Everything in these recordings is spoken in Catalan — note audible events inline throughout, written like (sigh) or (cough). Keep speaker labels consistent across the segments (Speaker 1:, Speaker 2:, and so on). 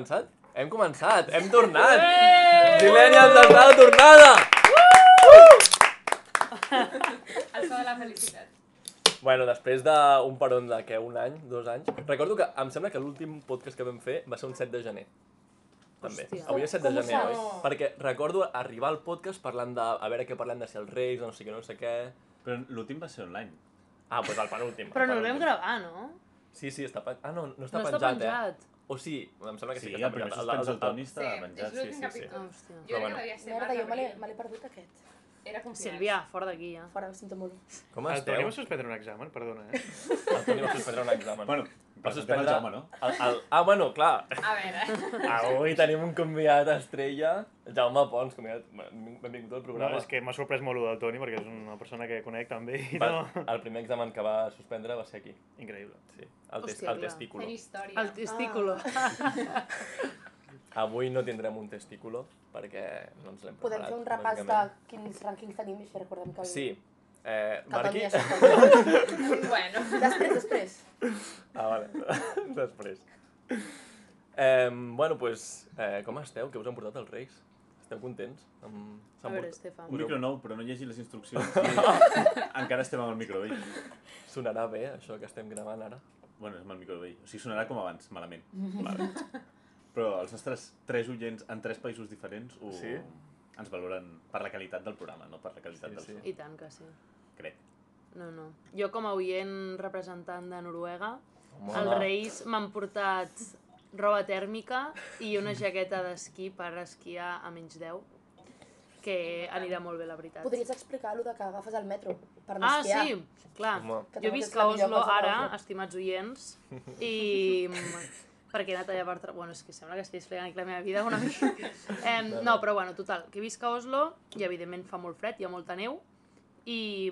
Speaker 1: començat? Hem començat, hem tornat! Millennials està de tornada! (laughs)
Speaker 2: El so de la felicitat.
Speaker 1: Bueno, després d'un peron de, què, un any, dos anys... Recordo que em sembla que l'últim podcast que vam fer va ser un 7 de gener. També.
Speaker 3: Hòstia.
Speaker 1: Avui és 7 de gener, oi? Perquè recordo arribar al podcast parlant de... A veure què parlem de si els Reis o no sé què, no sé què...
Speaker 4: Però l'últim va ser online.
Speaker 1: Ah, doncs el penúltim.
Speaker 3: Però
Speaker 1: el
Speaker 3: no el vam gravar, no?
Speaker 1: Sí, sí, està penjat. Ah, no, no està
Speaker 3: no
Speaker 1: penjat,
Speaker 3: està penjat.
Speaker 1: eh? O sí, em sembla que sí,
Speaker 4: Sí,
Speaker 1: que
Speaker 4: el
Speaker 1: està
Speaker 4: primer suspens del Toni penjat, sí, sí, sí.
Speaker 3: hòstia.
Speaker 2: Jo crec que devia ser
Speaker 5: Merda, jo me l'he perdut aquest.
Speaker 2: Era confiança.
Speaker 3: Sílvia, fora d'aquí ja.
Speaker 5: Fora, ho sento molt.
Speaker 1: Com
Speaker 6: El Toni va suspendre un examen, perdona, eh?
Speaker 1: El Toni va suspendre un examen.
Speaker 4: Bueno,
Speaker 1: va suspendre...
Speaker 4: el Jaume, no?
Speaker 1: El, el... Ah, bueno, clar.
Speaker 2: A veure, (laughs)
Speaker 1: Avui tenim un convidat estrella, Jaume Pons, convidat, benvingut al
Speaker 6: No,
Speaker 1: programa.
Speaker 6: és que m'ha sorprès molt el del Toni, perquè és una persona que conec també i
Speaker 1: Va,
Speaker 6: no...
Speaker 1: el primer examen que va suspendre va ser aquí.
Speaker 6: Increïble.
Speaker 1: Sí, el, tes,
Speaker 3: Hòstia,
Speaker 1: el testículo.
Speaker 2: fent història.
Speaker 3: El testículo. (laughs)
Speaker 1: Avui no tindrem un testículo perquè no ens l'hem
Speaker 5: Podem
Speaker 1: preparat.
Speaker 5: fer un repàs de quins rànquings tenim i així recordem que...
Speaker 1: Sí. Eh, Marqui... (laughs)
Speaker 2: Bueno,
Speaker 5: Després, després.
Speaker 1: Ah, vale. (laughs) Després. Eh, bueno, pues, eh, com esteu? Què us han portat els Reis? Esteu contents? Amb...
Speaker 3: A veure,
Speaker 1: port-
Speaker 3: Estefan.
Speaker 4: Un micro nou, però no llegir les instruccions. (laughs) I encara estem amb el micro vell.
Speaker 1: Sonarà bé, això que estem gravant ara?
Speaker 4: Bueno, és amb el micro vell. O sigui, sonarà com abans, malament.
Speaker 1: Vale.
Speaker 4: Però els nostres tres oients en tres països diferents ho...
Speaker 1: Sí?
Speaker 4: ens valoren per la qualitat del programa, no per la qualitat
Speaker 1: Sí,
Speaker 4: del
Speaker 1: sí.
Speaker 4: so.
Speaker 3: I tant que sí.
Speaker 4: Crec.
Speaker 3: No, no. Jo com a oient representant de Noruega,
Speaker 1: Home,
Speaker 3: els Reis m'han portat roba tèrmica i una jaqueta d'esquí per esquiar a menys 10, que anirà molt bé, la veritat.
Speaker 5: Podries explicar allò de que agafes el metro per anar
Speaker 3: Ah,
Speaker 5: esquiar?
Speaker 3: sí, clar.
Speaker 1: Home.
Speaker 5: Que
Speaker 3: Jo visc a Oslo ara, estimats oients, i (laughs) perquè he anat allà per... Tra... Bueno, és que sembla que estigui explicant la meva vida una mica. (laughs) Eh, no, però bueno, total, que visc a Oslo i evidentment fa molt fred, hi ha molta neu, i,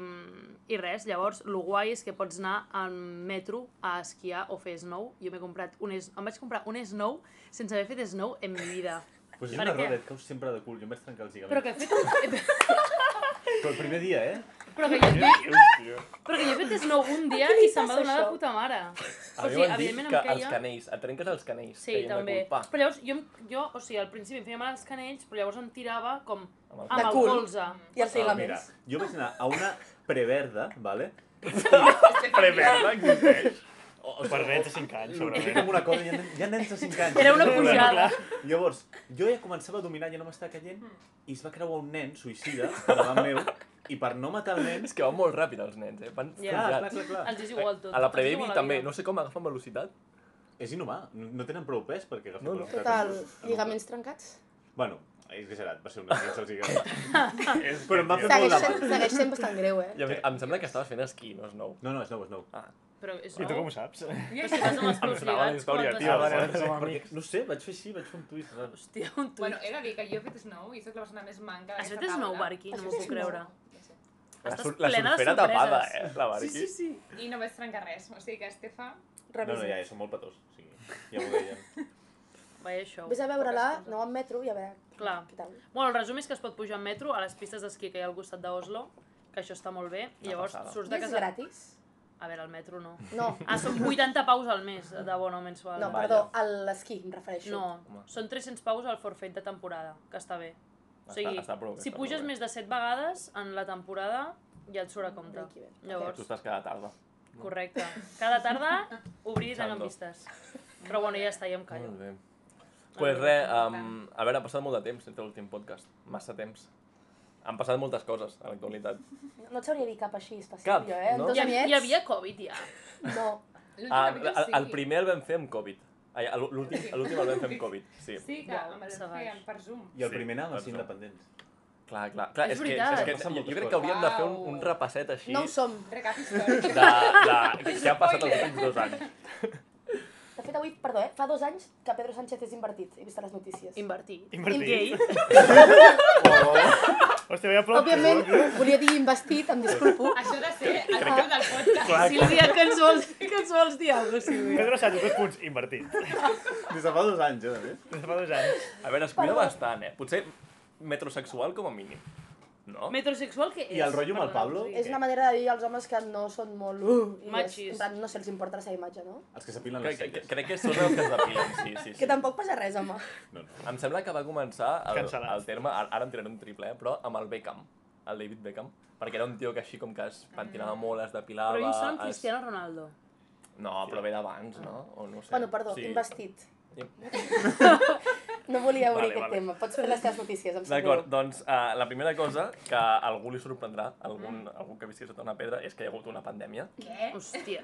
Speaker 3: i res, llavors, el guai és que pots anar al metro a esquiar o fer snow. Jo m'he comprat un es... em vaig comprar un snow sense haver fet snow en mi vida.
Speaker 4: Pues és
Speaker 3: Per
Speaker 4: un
Speaker 3: què?
Speaker 4: error, et caus sempre de cul. Jo em vaig trencar els
Speaker 3: Però
Speaker 4: lligaments.
Speaker 3: que he fet un... (laughs)
Speaker 4: Però el primer dia, eh?
Speaker 3: Però que jo,
Speaker 1: Hòstia.
Speaker 3: però que jo he fet snow un dia i se'm va donar de puta mare.
Speaker 1: A
Speaker 3: O
Speaker 1: mi
Speaker 3: sigui,
Speaker 1: m'han dit
Speaker 3: evidentment
Speaker 1: que
Speaker 3: em
Speaker 1: els
Speaker 3: queia...
Speaker 1: canells, et trenques els canells,
Speaker 3: Sí, també. Però llavors, jo, jo, o sigui, al principi em feia mal els canells, però llavors em tirava com
Speaker 1: Amb el
Speaker 3: amb el colze.
Speaker 5: I els
Speaker 4: Ah, mira,
Speaker 5: ligaments.
Speaker 4: jo vaig anar a una preverda, vale? (laughs)
Speaker 1: Preverda existeix.
Speaker 4: O,
Speaker 6: Per nens de 5 anys, segurament.
Speaker 4: amb una cosa, hi ha, nen- hi ha nens de 5 anys.
Speaker 3: Era una pujada.
Speaker 4: Llavors, jo ja començava a dominar, ja no m'estava caient, i es va creuar un nen suïcida per davant meu, i per no matar el nen... (laughs)
Speaker 1: És que van molt ràpid els nens, eh? Van
Speaker 3: Ja,
Speaker 4: Clar, clar, clar, clar.
Speaker 3: Els és igual tot.
Speaker 1: A la
Speaker 3: els és
Speaker 1: Prebaby també, no sé com agafen velocitat.
Speaker 4: És inhumà, no no tenen prou pes perquè agafen
Speaker 1: No, no.
Speaker 4: velocitat.
Speaker 5: Total,
Speaker 4: en-
Speaker 5: lligaments trencats.
Speaker 4: Bueno, he exagerat, va ser una mica se'ls (laughs) lligaments. Però em va fer molt de mal. (laughs)
Speaker 5: segueix sent bastant greu, eh?
Speaker 1: I a mi, em sembla que estaves fent esquí, no és nou.
Speaker 4: No, no, és nou, és nou.
Speaker 1: Ah,
Speaker 3: Però és
Speaker 6: I tu com ho saps?
Speaker 3: Però si vas amb els
Speaker 1: Em
Speaker 3: peus
Speaker 1: sonava la
Speaker 3: lligats
Speaker 1: història, tio.
Speaker 6: vale,
Speaker 4: Perquè, no sé, vaig fer així, vaig fer un twist. rar.
Speaker 3: Hòstia, un tuit.
Speaker 2: bueno, he de dir que jo he fet snow i sóc la persona més manca
Speaker 3: Has
Speaker 2: d'aquesta
Speaker 3: fet
Speaker 2: taula.
Speaker 3: snow, Barqui? No
Speaker 5: Has
Speaker 3: m'ho
Speaker 5: fet
Speaker 3: puc creure.
Speaker 2: Ja
Speaker 3: Estàs
Speaker 1: la
Speaker 3: plena de
Speaker 1: surfera
Speaker 3: sorpreses.
Speaker 1: tapada, eh? La Barqui.
Speaker 3: Sí, sí, sí.
Speaker 2: I no vaig trencar res, o sigui que Estefa...
Speaker 4: No, no, ja, ja, som molt petós. O sigui, ja m'ho deien. (laughs)
Speaker 3: Vaya show.
Speaker 5: Vés a veure-la, no en metro, i a veure
Speaker 3: Clar.
Speaker 5: què tal.
Speaker 3: Bueno, el resum és que es pot pujar en metro a les pistes d'esquí que hi ha al costat d'Oslo, que això està molt bé, i llavors surts
Speaker 5: I
Speaker 3: de
Speaker 5: és
Speaker 3: casa...
Speaker 5: gratis?
Speaker 3: A veure, el metro no.
Speaker 5: No,
Speaker 3: Ah, són 80 paus al mes d'abono mensual.
Speaker 5: no, perdó, a l'esquí em refereixo.
Speaker 3: No,
Speaker 1: Home.
Speaker 3: són 300 paus al forfait de temporada, que està bé. O sigui,
Speaker 1: Està- està prou bé,
Speaker 3: si
Speaker 1: prou
Speaker 3: puges
Speaker 1: bé.
Speaker 3: més de 7 vegades en la temporada, ja et surt a compte.
Speaker 5: Aquí bé.
Speaker 1: Tu
Speaker 3: Llavors,
Speaker 1: estàs cada tarda.
Speaker 3: correcte. Cada tarda obrir i
Speaker 1: Xando.
Speaker 3: pistes. Però bueno, ja està, ja em callo.
Speaker 1: Molt bé. Pues res, um, a veure, ha passat molt de temps entre l'últim podcast. Massa temps. Han passat moltes coses a l'actualitat.
Speaker 5: No et sabria dir cap així especial,
Speaker 1: Cap,
Speaker 5: jo, eh?
Speaker 1: No?
Speaker 5: dos
Speaker 3: Hi,
Speaker 5: anyets...
Speaker 3: hi havia Covid ja.
Speaker 5: No,
Speaker 2: L'últim
Speaker 1: Ah,
Speaker 2: capítol
Speaker 1: el,
Speaker 2: sí.
Speaker 1: el primer el vam fer amb Covid. L'últim (laughs) l'últim el vam fer amb Covid, sí.
Speaker 2: Sí, que em el
Speaker 3: baix.
Speaker 2: per Zoom.
Speaker 4: I el
Speaker 1: Sí,
Speaker 4: primer anàvem a ser independents.
Speaker 1: Clar, clar. clar
Speaker 3: És
Speaker 1: és, que,
Speaker 3: veritat.
Speaker 1: és que jo, crec que hauríem de fer un, un repasset així
Speaker 5: no ho som.
Speaker 2: Recap (laughs) històric.
Speaker 1: de, de què ha passat els últims dos anys.
Speaker 5: De fet, avui, perdó, eh? Fa dos anys que Pedro Sánchez és invertit. He vist a les notícies.
Speaker 3: Invertit.
Speaker 6: Invertit.
Speaker 3: Gay. (laughs)
Speaker 6: Hòstia, veia plot.
Speaker 5: Òbviament, volia dir investit, em disculpo.
Speaker 2: Això ha de ser el títol del podcast.
Speaker 1: Clar,
Speaker 3: Sílvia, que ens vols, que ens vols dir alguna cosa, Sílvia?
Speaker 6: Pedro Sánchez, dos punts, invertit. (laughs)
Speaker 4: Des de fa dos anys, eh, a més.
Speaker 6: Des de fa dos anys.
Speaker 1: A veure, es cuida bastant, eh? Potser metrosexual com a mínim. No?
Speaker 3: Metrosexual què és?
Speaker 4: I el rotllo amb el Pablo?
Speaker 3: sí.
Speaker 5: És una manera de dir als homes que no són molt... Uh, i és,
Speaker 3: Machis.
Speaker 5: en plan, no sé, els importa la seva imatge, no?
Speaker 4: Els que s'apilen les
Speaker 1: crec,
Speaker 4: celles.
Speaker 1: crec que són els que es depilen, sí, sí, sí.
Speaker 5: Que tampoc passa res, home.
Speaker 4: No, no.
Speaker 1: Em sembla que va començar el,
Speaker 6: Cancel·lat.
Speaker 1: el terme, ara ara em tiraré un triple, eh, però amb el Beckham, el David Beckham, perquè era un tio que així com que es pentinava molt, es depilava...
Speaker 3: Però em sona
Speaker 1: es-
Speaker 3: Cristiano Ronaldo.
Speaker 1: No, però ve d'abans, no? O no ho sé.
Speaker 5: Bueno, perdó,
Speaker 1: Sí.
Speaker 5: investit. (laughs) No volia obrir
Speaker 1: Vale,
Speaker 5: aquest
Speaker 1: vale.
Speaker 5: tema. Pots fer les teves notícies, em sap
Speaker 1: D'acord, doncs uh, la primera cosa que a algú li sorprendrà, algun, algú que visqui sota una pedra, és que hi ha hagut una pandèmia.
Speaker 2: Què?
Speaker 3: Hòstia.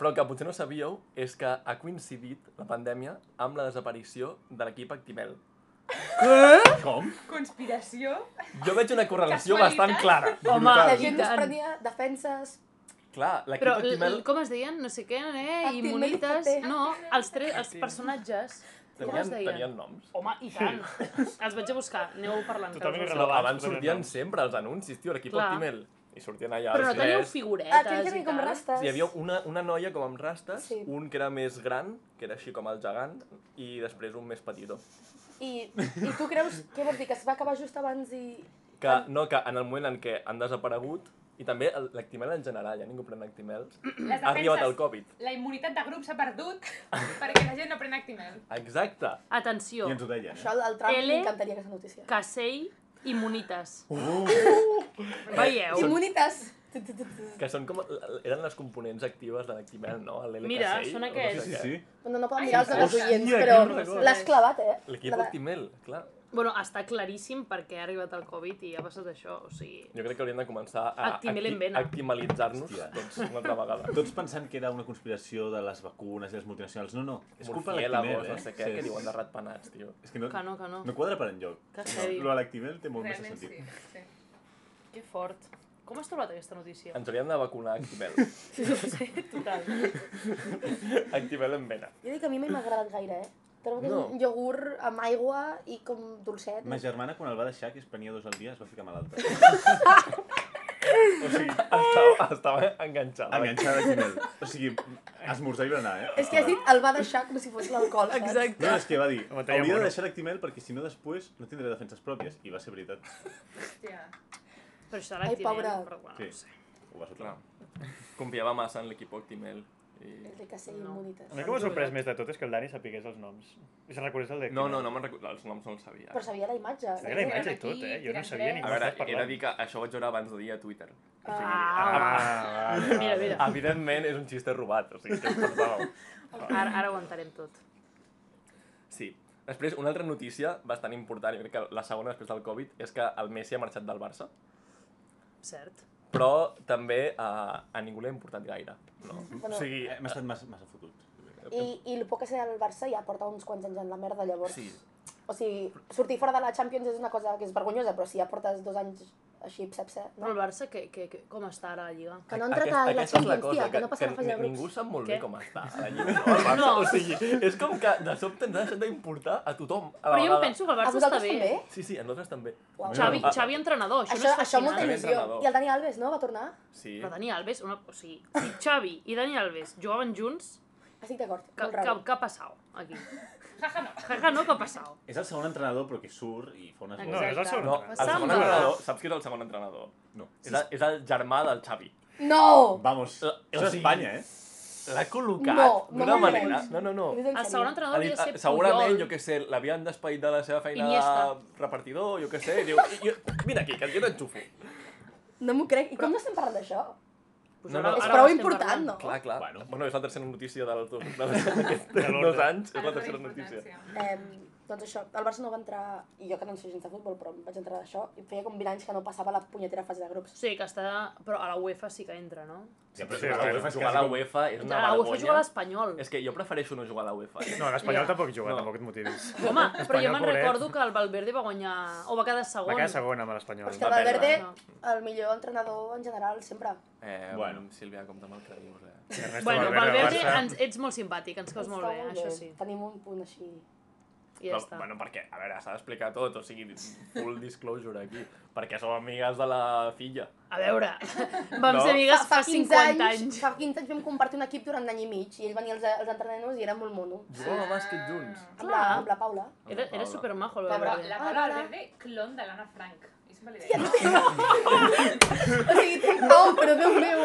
Speaker 1: Però el que potser no sabíeu és que ha coincidit la pandèmia amb la desaparició de l'equip Actimel.
Speaker 4: Com?
Speaker 2: Conspiració?
Speaker 1: Jo veig una correlació
Speaker 2: Casualitat?
Speaker 1: bastant clara.
Speaker 3: Home,
Speaker 5: La gent no es prenia defenses...
Speaker 1: Clar, l'equip
Speaker 3: Però,
Speaker 1: Actimel
Speaker 3: l- com es deien? No sé què, eh?
Speaker 5: Actimel i.
Speaker 3: No, els, tres, els personatges. Com
Speaker 1: tenien,
Speaker 3: es deien?
Speaker 1: tenien noms.
Speaker 3: Home, i tant. Els vaig a buscar, aneu parlant. que
Speaker 6: Totalment
Speaker 3: us.
Speaker 1: Però abans sortien
Speaker 6: noms.
Speaker 1: sempre els anuncis, tio, l'equip
Speaker 3: Clar.
Speaker 1: Actimel. I sortien allà
Speaker 3: Però no
Speaker 1: els
Speaker 3: teníeu
Speaker 1: tres.
Speaker 3: figuretes
Speaker 5: Ah,
Speaker 3: i
Speaker 5: com
Speaker 3: tal?
Speaker 5: rastes.
Speaker 1: Sí, hi havia una, una noia com amb rastes,
Speaker 5: Sí.
Speaker 1: un que era més gran, que era així com el gegant, i després un més petitó.
Speaker 5: I, I tu creus, què vols dir, que es va acabar just abans i...
Speaker 1: Que, no, que en el moment en què han desaparegut, i també el- l'Actimel en general, ja ningú pren Actimels,
Speaker 2: Les
Speaker 1: ha arribat el. Covid.
Speaker 2: La immunitat de grup s'ha perdut (laughs) perquè la gent no pren Actimel.
Speaker 1: Exacte.
Speaker 3: Atenció,
Speaker 4: I ens ho deien,
Speaker 5: Això
Speaker 4: eh?
Speaker 5: al Trump
Speaker 3: L.
Speaker 5: li encantaria aquesta notícia.
Speaker 3: Casell, Immunites.
Speaker 4: Uh, (laughs)
Speaker 3: Veieu?
Speaker 5: Tu, tu.
Speaker 1: Que són com, eren les components actives de l'Actimel, no? El
Speaker 3: Mira,
Speaker 1: LK6,
Speaker 3: són
Speaker 1: o no
Speaker 3: aquests.
Speaker 1: sé
Speaker 4: sí,
Speaker 1: què.
Speaker 4: sí.
Speaker 5: No, no poden mirar els de les
Speaker 1: hòstia,
Speaker 5: oients,
Speaker 1: que
Speaker 5: però l'has clavat, eh?
Speaker 1: L'equip Actimel, clar.
Speaker 3: Bueno, està claríssim perquè ha arribat el Covid i ha passat això, o sigui...
Speaker 1: Jo crec que hauríem de començar a actimalitzar-nos tots una altra vegada. (laughs)
Speaker 4: Tots pensant que era una conspiració de les vacunes i les multinacionals. No, no, és culpa de l'Actimel, eh?
Speaker 1: no sé què, que diuen de ratpenats, tio.
Speaker 4: És que no,
Speaker 3: Que no, que no.
Speaker 4: no quadra per enlloc.
Speaker 3: Que heavy.
Speaker 4: Lo de l'Actimel té molt més
Speaker 2: Realment sí.
Speaker 4: sentit.
Speaker 2: sí.
Speaker 3: Que fort. Com has trobat aquesta notícia?
Speaker 1: Ens hauríem de vacunar Actimel. (laughs)
Speaker 3: Total. (laughs)
Speaker 1: Actimel en vena.
Speaker 5: Jo dic que a mi mai m'ha agradat gaire, eh? Trobo que és
Speaker 1: No.
Speaker 5: un iogurt amb aigua i com dolcet.
Speaker 4: Ma germana, quan el va deixar, que es prenia dos al dia, es va ficar malalta. (laughs)
Speaker 1: O sigui, estava, estava enganxada.
Speaker 4: Enganxada d'Actimel. O sigui, esmorzar i berenar, eh?
Speaker 5: És que has dit el va deixar com si fos l'alcohol, saps?
Speaker 3: Exacte.
Speaker 4: No, és que va dir, hauria de deixar l'Actimel perquè si no després no tindré defenses pròpies. I va ser veritat.
Speaker 2: Hòstia.
Speaker 3: Però això l'actimel, però bueno,
Speaker 4: Sí.
Speaker 3: no sé.
Speaker 4: Ho va sonar.
Speaker 1: Confiava massa en l'equip Actimel. I...
Speaker 5: El de que ser
Speaker 3: No.
Speaker 5: immunitas.
Speaker 6: A mi el que m'ha sorprès més de tot és que el Dani sapigués els noms. I se'n recordés el de...
Speaker 1: No, no, no me'n recordo, els noms no els sabia.
Speaker 5: Però sabia la imatge.
Speaker 6: Sabia la imatge i tot, eh? Jo no sabia ni
Speaker 1: A veure, he de dir que això ho vaig veure abans de dir a Twitter. O sigui,
Speaker 3: Ah,
Speaker 6: vale,
Speaker 3: mira, mira.
Speaker 1: Evidentment és un xiste robat, o sigui, pensàveu?
Speaker 3: Ara, ara ho entenem tot.
Speaker 1: Sí. Després, una altra notícia bastant important, jo crec que la segona després del Covid, és que el Messi ha marxat del Barça,
Speaker 3: Cert.
Speaker 1: Però també a, a ningú l'ha importat gaire. No?
Speaker 5: Bueno,
Speaker 1: o sigui,
Speaker 4: Eh, M'ha estat massa, massa fotut.
Speaker 5: I, I el poc que sé del Barça ja porta uns quants anys en la merda, llavors.
Speaker 1: sí.
Speaker 5: O sigui, sortir fora de la Champions és una cosa que és vergonyosa, però si ja portes dos anys així,
Speaker 3: Però
Speaker 5: no?
Speaker 3: el Barça, que, que, que, com està ara a la Lliga?
Speaker 5: Que no
Speaker 1: Aquesta-
Speaker 5: a la Champions, tia, que no passa
Speaker 1: que
Speaker 5: la fase de grups.
Speaker 1: Ningú sap molt
Speaker 3: Què?
Speaker 1: bé com està a la (laughs) Lliga, no? El Barça,
Speaker 3: No.
Speaker 1: O sigui, és com que de sobte ens ha deixat d'importar a tothom. A la
Speaker 3: Però jo
Speaker 1: vegada.
Speaker 3: penso que el Barça està bé.
Speaker 5: també?
Speaker 1: Sí, sí, a nosaltres també.
Speaker 5: Uau.
Speaker 3: Xavi. Xavi entrenador, això,
Speaker 5: Això,
Speaker 3: no és
Speaker 5: això molta il·lusió. I el Dani Alves, no? Va tornar?
Speaker 1: Sí.
Speaker 3: Però Dani Alves, una, o sigui, si Xavi i Dani Alves jugaven junts,
Speaker 5: Estic d'acord,
Speaker 3: què,
Speaker 5: raro.
Speaker 3: què ha passat aquí? (laughs)
Speaker 2: Jaja, no.
Speaker 3: Jaja, no, què ha passat?
Speaker 4: És el segon entrenador, però que surt i fa unes
Speaker 3: Exacte.
Speaker 6: No, és el segon
Speaker 1: No,
Speaker 6: entrenador.
Speaker 1: el
Speaker 3: Samba.
Speaker 1: segon entrenador, saps qui és el segon entrenador?
Speaker 4: No.
Speaker 1: És el, és el germà del Xavi.
Speaker 5: No!
Speaker 4: Vamos,
Speaker 1: Eh, o
Speaker 4: això és
Speaker 1: sigui-
Speaker 4: Espanya, eh?
Speaker 1: L'ha col·locat
Speaker 5: No, no
Speaker 1: d'una
Speaker 5: m'ho
Speaker 1: manera... No, no, no.
Speaker 3: El segon entrenador havia de
Speaker 1: ah,
Speaker 3: ser
Speaker 1: segurament,
Speaker 3: Puyol.
Speaker 1: jo què sé, l'havien despedit de la seva feina de repartidor, jo què sé, diu, i, vine aquí, que jo t'enxufo.
Speaker 5: No m'ho crec. I com no estem parlant d'això?
Speaker 1: No, no.
Speaker 5: És prou important,
Speaker 3: parlant.
Speaker 5: no?
Speaker 1: Clar, clar.
Speaker 4: Bueno.
Speaker 1: Bueno, és la tercera notícia dels dos, (laughs) de d'aquests
Speaker 6: De l'ordre.
Speaker 1: dos anys, és la tercera notícia.
Speaker 5: Eh, doncs això, el Barça no va entrar, i jo que no sé gens de futbol, però vaig entrar d'això, i feia com 20 anys que no passava la punyetera fase de grups.
Speaker 3: Sí, que està... Però a la UEFA sí que entra, no?
Speaker 4: Ja, però
Speaker 6: Sí,
Speaker 4: jugar a la UEFA és
Speaker 1: Jugar a la UEFA és una
Speaker 3: A la UEFA juga
Speaker 1: vergonya.
Speaker 3: l'Espanyol.
Speaker 1: És que jo prefereixo no jugar a la UEFA.
Speaker 6: No, l'Espanyol
Speaker 3: Ja.
Speaker 6: tampoc juga,
Speaker 1: No.
Speaker 6: tampoc et motivis.
Speaker 3: Home, però jo me'n recordo que el Valverde va guanyar... O va quedar segon.
Speaker 6: Va quedar segon amb l'Espanyol.
Speaker 5: Però és que el. Valverde,
Speaker 3: No.
Speaker 5: el millor entrenador en general, sempre.
Speaker 1: Eh,
Speaker 4: Bueno.
Speaker 1: Sílvia, compta amb el que dius, eh?
Speaker 3: Bueno,
Speaker 6: Valverde,
Speaker 3: ens, ets molt simpàtic, ens caus molt bé, això sí.
Speaker 5: Tenim un punt així...
Speaker 3: I ja està.
Speaker 1: Bueno, perquè, a veure, s'ha d'explicar tot, o sigui, full disclosure aquí. Perquè som amigues de la filla.
Speaker 3: A veure, (laughs) vam
Speaker 1: No?
Speaker 3: ser amigues fa 50 anys.
Speaker 5: Fa 15 anys vam compartir un equip durant un any i mig, i ell venia als, als entrenaments i era molt mono.
Speaker 1: Jugàvem a bàsquet junts.
Speaker 5: Amb la, amb la Paula.
Speaker 3: Era, era supermajo el
Speaker 2: Però la
Speaker 5: Ah,
Speaker 2: Paula
Speaker 5: vale.
Speaker 2: Valverde, clon de l'Anna Frank. I
Speaker 5: O sigui, tinc raó, però Déu meu.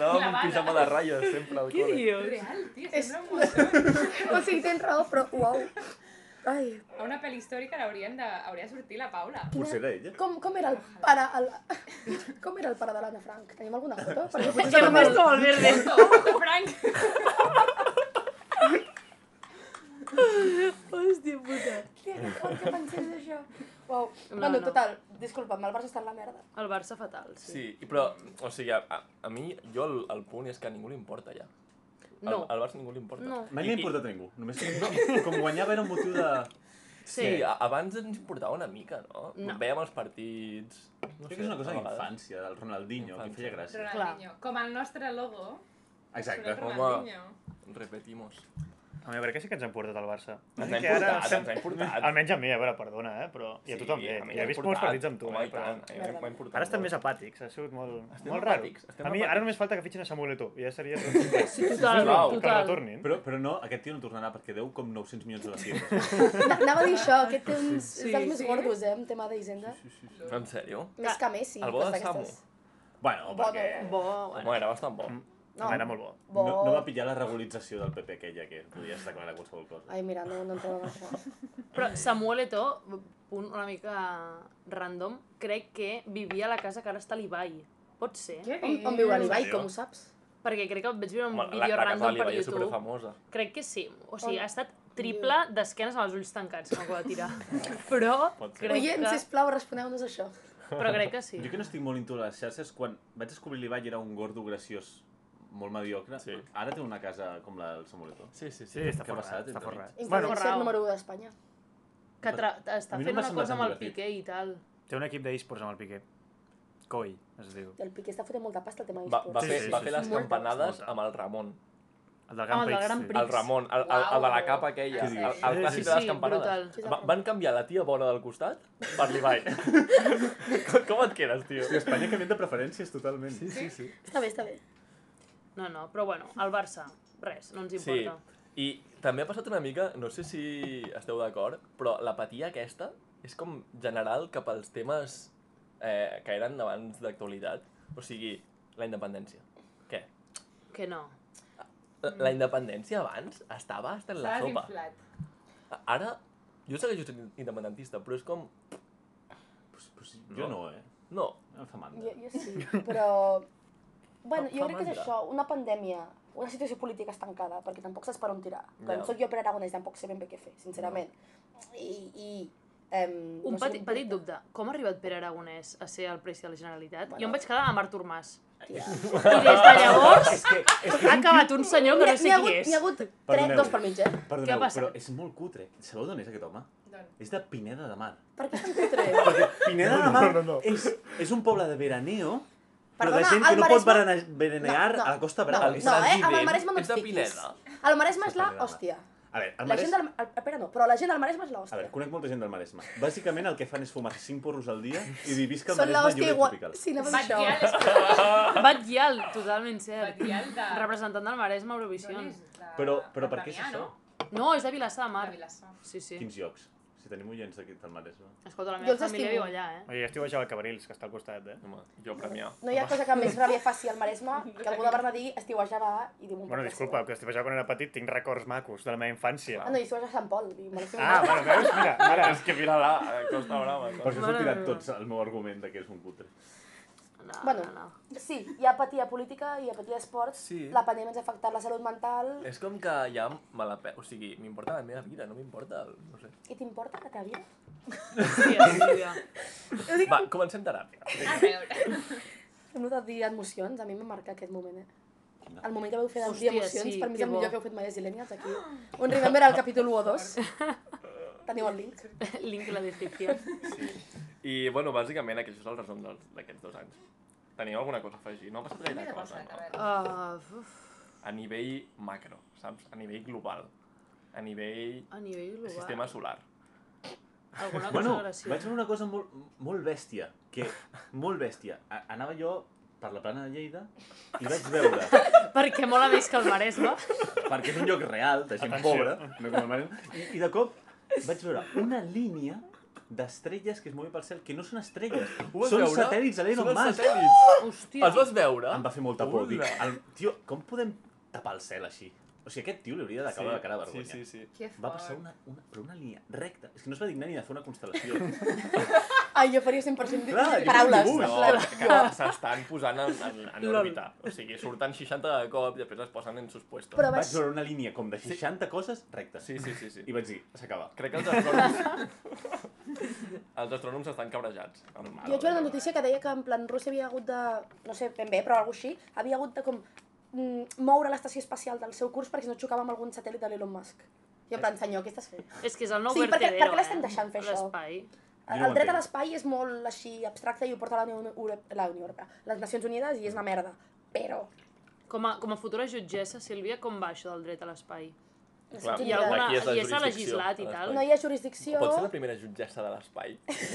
Speaker 1: No, amb pijama de ratlles sempre al
Speaker 3: Què dius?
Speaker 2: Real, tio,
Speaker 5: És-
Speaker 2: sembla un mossó. (laughs)
Speaker 5: O sigui, tens raó, però uau. Ai,
Speaker 2: A una pel·li històrica l'haurien de... hauria de sortir la Paula.
Speaker 4: Potser era ella.
Speaker 5: com, com era el pare... El... Com era el pare de l'Anna Frank? Tenim alguna foto? Perquè potser
Speaker 3: Que
Speaker 5: se
Speaker 3: només
Speaker 5: me'l-
Speaker 3: com el verde.
Speaker 2: Ojo, Frank! (laughs)
Speaker 3: Hòstia puta.
Speaker 5: Que fort que pensés això. Uau.
Speaker 3: No,
Speaker 5: bueno,
Speaker 3: no.
Speaker 5: total, disculpa'm, el Barça està en la merda.
Speaker 3: El Barça fatal, sí.
Speaker 1: Sí, i però, o sigui, a, a, mi, jo el, el punt és que a ningú li importa ja. Al,
Speaker 3: No.
Speaker 1: al Barça ningú li importa.
Speaker 3: No.
Speaker 4: Mai li ha importat a ningú. Només no, com guanyava era un motiu de...
Speaker 1: Sí,
Speaker 3: Sí.
Speaker 1: a- abans ens importava una mica, no?
Speaker 3: No.
Speaker 1: Veiem els partits... No
Speaker 4: Crec que és una cosa d'infància, del Ronaldinho, que feia gràcia.
Speaker 2: Ronaldinho. Com el nostre logo.
Speaker 4: Exacte.
Speaker 1: Home.
Speaker 2: Ronaldinho.
Speaker 1: Repetimos.
Speaker 6: A mi jo crec que sí que ens han portat al Barça.
Speaker 1: Ens importat,
Speaker 6: ara
Speaker 1: ens ha importat.
Speaker 6: Almenys a mi, a veure, perdona, eh? Però... I a tu també.
Speaker 1: a mi
Speaker 6: Ja he vist molts partits amb tu,
Speaker 1: Home,
Speaker 6: eh? Però... Ara estem
Speaker 1: molt.
Speaker 6: més apàtics, ha sigut molt,
Speaker 1: Estem
Speaker 6: molt raro.
Speaker 1: apàtics, estem
Speaker 6: A mi ara només falta que fitxin a Samuel Eto'o, i ja seria tot. (laughs)
Speaker 3: Sí, total, total.
Speaker 6: retornin.
Speaker 4: Però, però no, aquest tio no tornarà perquè deu com 900 milions de.
Speaker 5: Na- (laughs) Anava a dir això, aquest té uns...
Speaker 3: Sí.
Speaker 5: és dels més
Speaker 2: Sí.
Speaker 5: gordos, eh, en tema d'Hisenda.
Speaker 1: En sèrio?
Speaker 5: Més que Messi,
Speaker 1: El bo de Samu.
Speaker 4: Bueno, perquè
Speaker 3: Bo,
Speaker 1: Home,
Speaker 3: bueno.
Speaker 1: era bastant bo.
Speaker 5: No.
Speaker 6: Era molt bo.
Speaker 5: Bo...
Speaker 4: no, no va pillar la regularització del PP aquella que podies declarar qualsevol cosa.
Speaker 5: Ai, mira, no, no entrem en això. (laughs)
Speaker 3: Però Samuel Eto'o, punt una mica random, crec que vivia a la casa que ara està a l'Ibai. Pot ser?
Speaker 2: Què
Speaker 5: On, on viu l'Ibai, com ho saps?
Speaker 3: Perquè crec que vaig veure un
Speaker 1: Home, la,
Speaker 3: vídeo
Speaker 1: la de
Speaker 3: random per YouTube.
Speaker 1: superfamosa.
Speaker 3: Crec que sí. O sigui,
Speaker 5: On?
Speaker 3: ha estat triple d'esquenes amb els ulls tancats, que m'acabo de tirar. (laughs) Però crec
Speaker 5: Oient,
Speaker 3: que...
Speaker 5: sisplau, responeu-nos això.
Speaker 3: Però crec que sí.
Speaker 4: Jo que no estic molt into les xarxes, quan vaig descobrir l'Ibai era un gordo graciós molt mediocre,
Speaker 1: Sí.
Speaker 4: ara té una casa com la del Samuelito.
Speaker 1: Sí, sí, sí.
Speaker 6: Sí, està forrat,
Speaker 4: passat
Speaker 6: està forrat.
Speaker 3: Bueno,
Speaker 5: número 1 d'Espanya.
Speaker 3: Que tra... està
Speaker 4: no
Speaker 3: fent una cosa amb el. Piqué i tal.
Speaker 6: Té un equip d'esports amb el Piqué. Coi, es diu.
Speaker 5: I el Piqué està fotent molta pasta al tema
Speaker 1: Va, va,
Speaker 6: Sí,
Speaker 1: fer,
Speaker 6: sí,
Speaker 1: va
Speaker 6: sí,
Speaker 1: fer
Speaker 6: sí.
Speaker 1: les campanades
Speaker 6: molta.
Speaker 1: amb el Ramon.
Speaker 6: El del Gran
Speaker 3: el del
Speaker 6: Prix.
Speaker 3: Gran
Speaker 6: sí.
Speaker 3: Prix.
Speaker 1: El Ramon, el, el, el de la capa aquella,
Speaker 4: Sí, sí.
Speaker 1: el, el
Speaker 6: Sí,
Speaker 1: clàssic
Speaker 6: sí,
Speaker 1: de les
Speaker 3: sí,
Speaker 1: campanades.
Speaker 3: brutal.
Speaker 1: Va, van canviar la tia bona del costat per l'Ibai. (laughs) com, com et quedes, tio?
Speaker 4: Hòstia, Espanya canviant de preferències totalment.
Speaker 1: Sí, sí, sí.
Speaker 5: Està bé, està bé.
Speaker 3: No, no, però bueno, el Barça, res, no ens
Speaker 1: Sí,
Speaker 3: importa.
Speaker 1: i també ha passat una mica, no sé si esteu d'acord, però l'apatia aquesta és com general cap als temes eh, que eren abans d'actualitat. O sigui, la independència. Què?
Speaker 3: Que no.
Speaker 1: La, la independència abans estava hasta en la sopa.
Speaker 2: desinflat.
Speaker 1: Ara, jo segueixo sent independentista, però és com...
Speaker 4: Pues, pues, jo no, eh?
Speaker 1: No,
Speaker 4: Em fa mandra.
Speaker 5: Jo, jo sí, però... Bueno, jo crec que és això, una pandèmia, una situació política estancada, perquè tampoc saps per on tirar. Quan
Speaker 1: Ja.
Speaker 5: soc jo per Aragonès tampoc sé ben bé què fer, sincerament. I... i em,
Speaker 3: Un
Speaker 5: no
Speaker 3: petit,
Speaker 5: com
Speaker 3: petit dubte. Com ha arribat Pere Aragonès a ser el preci de la Generalitat?
Speaker 5: Bueno.
Speaker 3: Jo em vaig quedar amb Artur Mas.
Speaker 5: Tia.
Speaker 3: I des de llavors (laughs)
Speaker 4: És que, és que
Speaker 3: ha acabat un senyor que no sé qui
Speaker 5: hagut-
Speaker 3: és.
Speaker 5: N'hi ha hagut tres,
Speaker 4: Perdoneu.
Speaker 5: dos pel mig, eh?
Speaker 3: Què ha
Speaker 4: Perdoneu,
Speaker 3: passat?
Speaker 4: però és molt cutre. Sabeu d'on és aquest home?
Speaker 2: D'on?
Speaker 4: És de Pineda de Mar.
Speaker 5: Per què és tan cutre?
Speaker 4: Perquè Pineda de Mar
Speaker 6: no, no.
Speaker 4: És, és un poble de veraneo, però
Speaker 5: Perdona,
Speaker 4: de gent que no pot
Speaker 5: Maresme-
Speaker 4: verane- veranear a la Costa Brava.
Speaker 5: No,
Speaker 4: És-
Speaker 5: no, eh? Amb el Maresme no
Speaker 1: de
Speaker 5: fiquis. El Maresme és la
Speaker 4: Pineda.
Speaker 5: hòstia.
Speaker 4: A veure, el
Speaker 5: La gent
Speaker 4: Maresme...
Speaker 5: del... el- Espera, no, però la gent del Maresme és la
Speaker 4: A veure, conec molta gent del Maresme. Bàsicament el que fan és fumar 5 porros al dia i dir visca el
Speaker 5: Són la
Speaker 4: Maresme lliure
Speaker 5: igual.
Speaker 4: tropical.
Speaker 5: Sí, anava a dir
Speaker 2: Batllal
Speaker 5: això. (laughs)
Speaker 3: Batllal, totalment cert.
Speaker 2: Batllal de...
Speaker 3: Representant del Maresme a Eurovisió.
Speaker 2: De-
Speaker 4: Però, però
Speaker 2: de
Speaker 4: per què és això?
Speaker 2: no?
Speaker 3: No, és de Vilassar de
Speaker 2: De
Speaker 3: Mar.
Speaker 2: Vilassar.
Speaker 3: Sí, sí.
Speaker 4: Quins llocs? Si tenim oients d'aquí del Maresme.
Speaker 3: Escolta, la
Speaker 5: Jo
Speaker 3: meva
Speaker 5: els
Speaker 3: família
Speaker 5: estimo.
Speaker 3: viu allà, eh?
Speaker 6: Oye, estiu a Java Cabrils, que està al costat, eh?
Speaker 1: Home, jo premiar.
Speaker 5: No hi ha cosa que més ràbia faci al Maresme (laughs) que algú de Bernadí estiuejar va i diu un
Speaker 6: Bueno,
Speaker 5: poble
Speaker 6: disculpa,
Speaker 5: seu.
Speaker 6: que estiu a Java quan era petit tinc records macos de la meva infància.
Speaker 5: Ah, no, i estiuejar a Sant Pol. I
Speaker 6: Ah, bueno, veus? Mira, ara... (laughs)
Speaker 1: És que mira la Costa Brava.
Speaker 4: Per
Speaker 1: saps?
Speaker 4: això
Speaker 3: Mare
Speaker 4: s'ho tirat
Speaker 3: meva.
Speaker 4: tots el meu argument de que és un cutre.
Speaker 3: No,
Speaker 5: Bueno.
Speaker 3: no, no.
Speaker 5: Sí, hi ha apatia política i apatia d'esports.
Speaker 1: Sí.
Speaker 5: La pandèmia ens ha afectat la salut mental.
Speaker 1: És com que ja me la pe... O sigui, m'importa la meva vida, no m'importa el... No sé.
Speaker 5: I t'importa la teva vida?
Speaker 3: Hòstia.
Speaker 5: Jo dic,
Speaker 1: Va, comencem teràpia.
Speaker 2: A veure.
Speaker 5: hem notat dir emocions, a mi m'ha marcat aquest moment, eh? El moment que vau fer de dir
Speaker 3: Hòstia,
Speaker 5: emocions,
Speaker 3: sí,
Speaker 5: per mi és el
Speaker 3: bo.
Speaker 5: millor que heu fet mai a Zilenials, aquí. Un remember al capítol 1 o 2. (laughs) Teniu el link.
Speaker 3: Link en la descripció.
Speaker 1: I, bueno, bàsicament aquest és el resum d'aquests dos anys. Teniu alguna cosa a afegir? No ha passat gaire cosa?
Speaker 2: A
Speaker 1: no?
Speaker 3: Uh, uf,
Speaker 1: A nivell macro, saps? A nivell global. A nivell
Speaker 3: a nivell global.
Speaker 1: sistema solar.
Speaker 3: Alguna cosa
Speaker 4: Bueno,
Speaker 3: graciosa.
Speaker 4: vaig veure una cosa molt, molt bèstia, que, molt bèstia. A- Anava jo per la plana de Lleida i vaig veure, (laughs)
Speaker 3: Perquè mola més que el Maresme.
Speaker 4: perquè és un lloc real, de gent
Speaker 6: Atenció.
Speaker 4: pobra, no com el Maresme, i, i de cop vaig veure una línia d'estrelles que es mouen pel cel, que no són estrelles.
Speaker 1: Ho vas
Speaker 4: són
Speaker 1: veure?
Speaker 4: satèl·lits de l'Elon
Speaker 1: Són els
Speaker 4: Musk.
Speaker 1: satèl·lits.
Speaker 3: Hòstia.
Speaker 1: Els vas veure?
Speaker 4: Em va fer molta por. Dic,
Speaker 1: Hola.
Speaker 4: el, tio, com podem tapar el cel així? O sigui, aquest tio li hauria de caure la cara de
Speaker 1: sí,
Speaker 4: vergonya.
Speaker 1: sí, sí.
Speaker 2: Que
Speaker 4: Va passar una, una, per una línia recta. És que no es va dignar ni de fer una constel·lació. (laughs)
Speaker 5: Ai, jo faria 100%
Speaker 4: Clar, jo
Speaker 5: paraules.
Speaker 1: No, que s'estan posant en, en, en òrbita. O sigui, surten 60 de cop i després es posen en sus puestos.
Speaker 5: Però
Speaker 4: Vaig
Speaker 5: vaig...
Speaker 4: veure una línia com de 60 coses rectes.
Speaker 1: Sí, sí, sí, sí.
Speaker 4: I vaig dir, s'acaba.
Speaker 1: Crec que els astrònoms... (laughs) els astrònoms estan cabrejats. Amb
Speaker 5: Jo vaig veure una notícia que deia que en plan Rússia havia hagut de, no sé ben bé, però alguna així, havia hagut de com moure l'estació espacial del seu curs perquè si no xocava amb algun satèl·lit de l'Elon Musk. I en plan, senyor, què estàs fent?
Speaker 3: És que és el nou
Speaker 5: Sí, perquè-
Speaker 3: vertedero,
Speaker 5: perquè l'estem
Speaker 3: eh?
Speaker 5: deixant fer això.
Speaker 3: L'espai.
Speaker 4: Jo no ho
Speaker 5: el dret a l'espai és molt així abstracte i ho porta la Unió, Euro- la Unió Europea, les Nacions Unides i és una merda. Però,
Speaker 3: Com a, com a futura jutgessa, Sílvia, com va això del dret a l'espai?
Speaker 1: Clar,
Speaker 3: ha alguna,
Speaker 1: aquí és la
Speaker 3: s'ha
Speaker 1: jurisdicció
Speaker 3: legislat i tal?
Speaker 5: no hi ha jurisdicció...
Speaker 1: Pot ser la primera jutgessa de l'espai.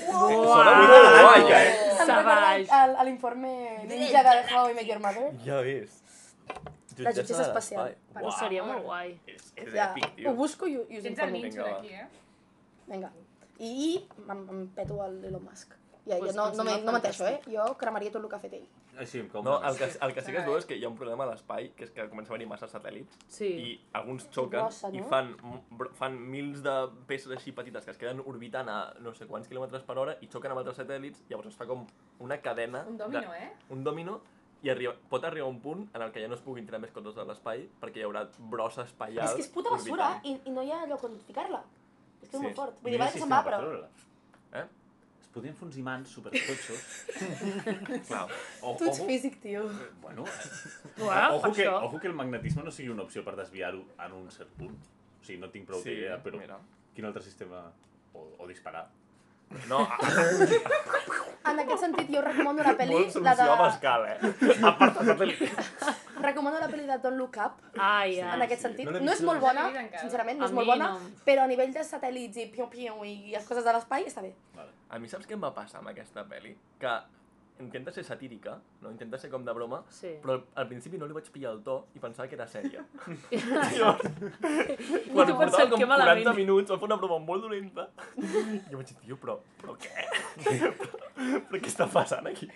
Speaker 3: Uau!
Speaker 1: Sona guai, eh?
Speaker 5: Em recorda
Speaker 3: Savage.
Speaker 5: al- a l'informe ninja de How I Met Your Mother.
Speaker 1: Ja ves.
Speaker 5: La jutgessa
Speaker 1: de
Speaker 5: espacial. Però
Speaker 3: Ho seria molt guai.
Speaker 1: És, és
Speaker 5: Ja,
Speaker 1: èpic,
Speaker 5: ho
Speaker 1: tio.
Speaker 5: busco i, i us
Speaker 2: Tens el
Speaker 5: informo.
Speaker 2: nínxol
Speaker 1: Vinga, va.
Speaker 2: aquí, eh?
Speaker 5: Vinga. I, i em, em peto el Elon Musk. Ja,
Speaker 3: Pues
Speaker 5: no, no, me-
Speaker 3: sembla
Speaker 5: no menteixo, eh? Jo cremaria tot el que ha fet ell.
Speaker 4: Així cau
Speaker 1: No, el que, el que sí que es veu és que hi ha un problema a l'espai, que és que comença a haver-hi massa satèl·lits,
Speaker 3: Sí.
Speaker 1: i alguns xoquen
Speaker 5: Grossa,
Speaker 1: i
Speaker 5: no?
Speaker 1: fan, fan mils de peces així petites que es queden orbitant a no sé quants quilòmetres per hora i xoquen amb altres satèl·lits, llavors es fa com una cadena...
Speaker 2: Un domino, eh?
Speaker 1: Un domino, i arriba, pot arribar a un punt en el que ja no es puguin tirar més coses de l'espai perquè hi haurà brossa espaial
Speaker 5: És que és puta basura i, i no hi ha lloc on ficar-la. És que és
Speaker 1: Sí.
Speaker 5: molt fort. Vull dir, que se'n va,
Speaker 4: per
Speaker 5: però...
Speaker 1: Eh?
Speaker 4: Es podien fer uns imants supertotxos. (laughs)
Speaker 1: Clar.
Speaker 4: O,
Speaker 5: Tu ets
Speaker 4: ojo,
Speaker 5: físic, tio.
Speaker 4: bueno,
Speaker 3: Uau,
Speaker 4: ojo, que,
Speaker 3: això.
Speaker 4: ojo que el magnetisme no sigui una opció per desviar-ho en un cert punt. O sigui, no tinc prou
Speaker 1: Sí,
Speaker 4: idea, però
Speaker 1: mira.
Speaker 4: quin altre sistema... O, o disparar.
Speaker 1: No, (laughs)
Speaker 5: En aquest sentit, jo recomano la pel·li,
Speaker 1: molt
Speaker 5: la de...
Speaker 1: Pascal, eh? A part de satèl·lit. (laughs)
Speaker 5: Recomano la pel·li de Don't Look Up,
Speaker 3: Ai,
Speaker 5: en aquest sentit.
Speaker 1: No
Speaker 5: No és molt bona, sincerament, no
Speaker 3: A
Speaker 5: és molt bona,
Speaker 3: no.
Speaker 5: però a nivell de satèl·lits i piu-piu i les coses de l'espai està bé.
Speaker 4: Vale.
Speaker 1: A mi saps què em va passar amb aquesta pel·li? Que intenta ser satírica, no? intenta ser com de broma,
Speaker 3: Sí.
Speaker 1: però al principi no li vaig pillar el to i pensava que era sèria. (laughs)
Speaker 3: I
Speaker 1: Quan
Speaker 3: tu
Speaker 1: portava com
Speaker 3: que
Speaker 1: 40
Speaker 3: malament.
Speaker 1: minuts, va fer una broma molt dolenta. I jo vaig dir, tio, però, però què? (laughs) però què està passant aquí?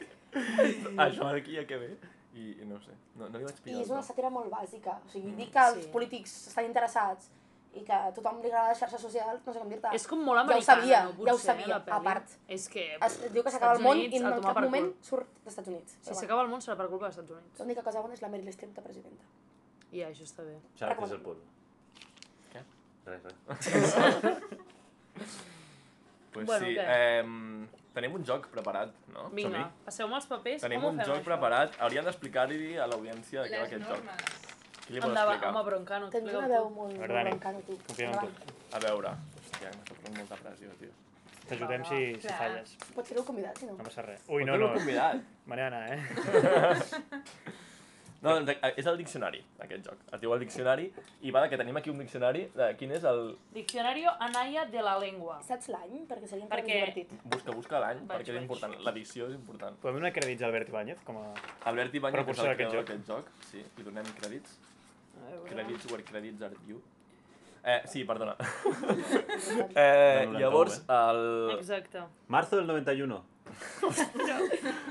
Speaker 1: (laughs) Això d'aquí ja que ve. I, i no ho sé, no, no li vaig
Speaker 5: I
Speaker 1: pillar
Speaker 5: és
Speaker 1: el
Speaker 5: una sàtira molt bàsica. O sigui, dir que els
Speaker 3: Sí.
Speaker 5: polítics estan interessats i que a tothom li agrada les xarxes socials, no sé com dir-te.
Speaker 3: És com molt
Speaker 5: Ja ho
Speaker 3: americana,
Speaker 5: sabia,
Speaker 3: no?
Speaker 5: ja ho
Speaker 3: Potser,
Speaker 5: sabia, a part.
Speaker 3: És que...
Speaker 5: Es diu que s'acaba el món
Speaker 3: Units,
Speaker 5: i en cap moment
Speaker 3: cul.
Speaker 5: surt dels Estats Units.
Speaker 3: Si s'acaba el món serà per culpa dels Estats Units.
Speaker 5: L'única cosa bona és la Meryl Streep de presidenta.
Speaker 3: I això està bé.
Speaker 4: Xarat és el pueblo.
Speaker 1: Què?
Speaker 4: Res, res. (laughs)
Speaker 1: Pues
Speaker 3: Bueno,
Speaker 1: sí,
Speaker 3: què?
Speaker 1: eh, tenim un joc preparat, no?
Speaker 3: Vinga, passeu-me els papers,
Speaker 1: Tenim un joc
Speaker 3: això?
Speaker 1: preparat, hauríem d'explicar-hi a l'audiència de què va aquest joc.
Speaker 2: normes.
Speaker 1: Qui li vol
Speaker 3: Endavant,
Speaker 1: explicar?
Speaker 3: home, Broncano,
Speaker 5: Tens una veu molt,
Speaker 6: A
Speaker 5: molt brancano, tu.
Speaker 6: confiem en tu.
Speaker 1: A veure, hòstia, m'està posant molta pressió, tio.
Speaker 6: T'ajudem si, si
Speaker 2: Clar.
Speaker 6: falles.
Speaker 5: Pots fer-ho convidat, si no.
Speaker 6: No passa res. Ui, no, no.
Speaker 1: convidat.
Speaker 6: Me n'he d'anar, eh? (laughs)
Speaker 1: No, doncs, eh, és el diccionari, aquest joc. Es diu el diccionari, i va, que tenim aquí un diccionari de quin és el...
Speaker 3: Diccionario Anaya de la Lengua.
Speaker 5: Saps l'any? Perquè seria encara
Speaker 3: Perquè-
Speaker 5: més divertit.
Speaker 1: Busca, busca l'any,
Speaker 3: Vaig,
Speaker 1: perquè és
Speaker 3: vaig.
Speaker 1: important. L'edició és important.
Speaker 6: Podem donar crèdits a Albert Ibáñez com a...
Speaker 1: Albert Ibáñez, que és
Speaker 6: Precursor
Speaker 1: el creador
Speaker 6: d'aquest
Speaker 1: d'aquest joc. Sí, li donem crèdits. Crèdits, where credits are due. Eh, sí, perdona. (laughs) eh,
Speaker 4: Del 91,
Speaker 1: llavors, el...
Speaker 3: Exacte.
Speaker 4: Marzo del 91.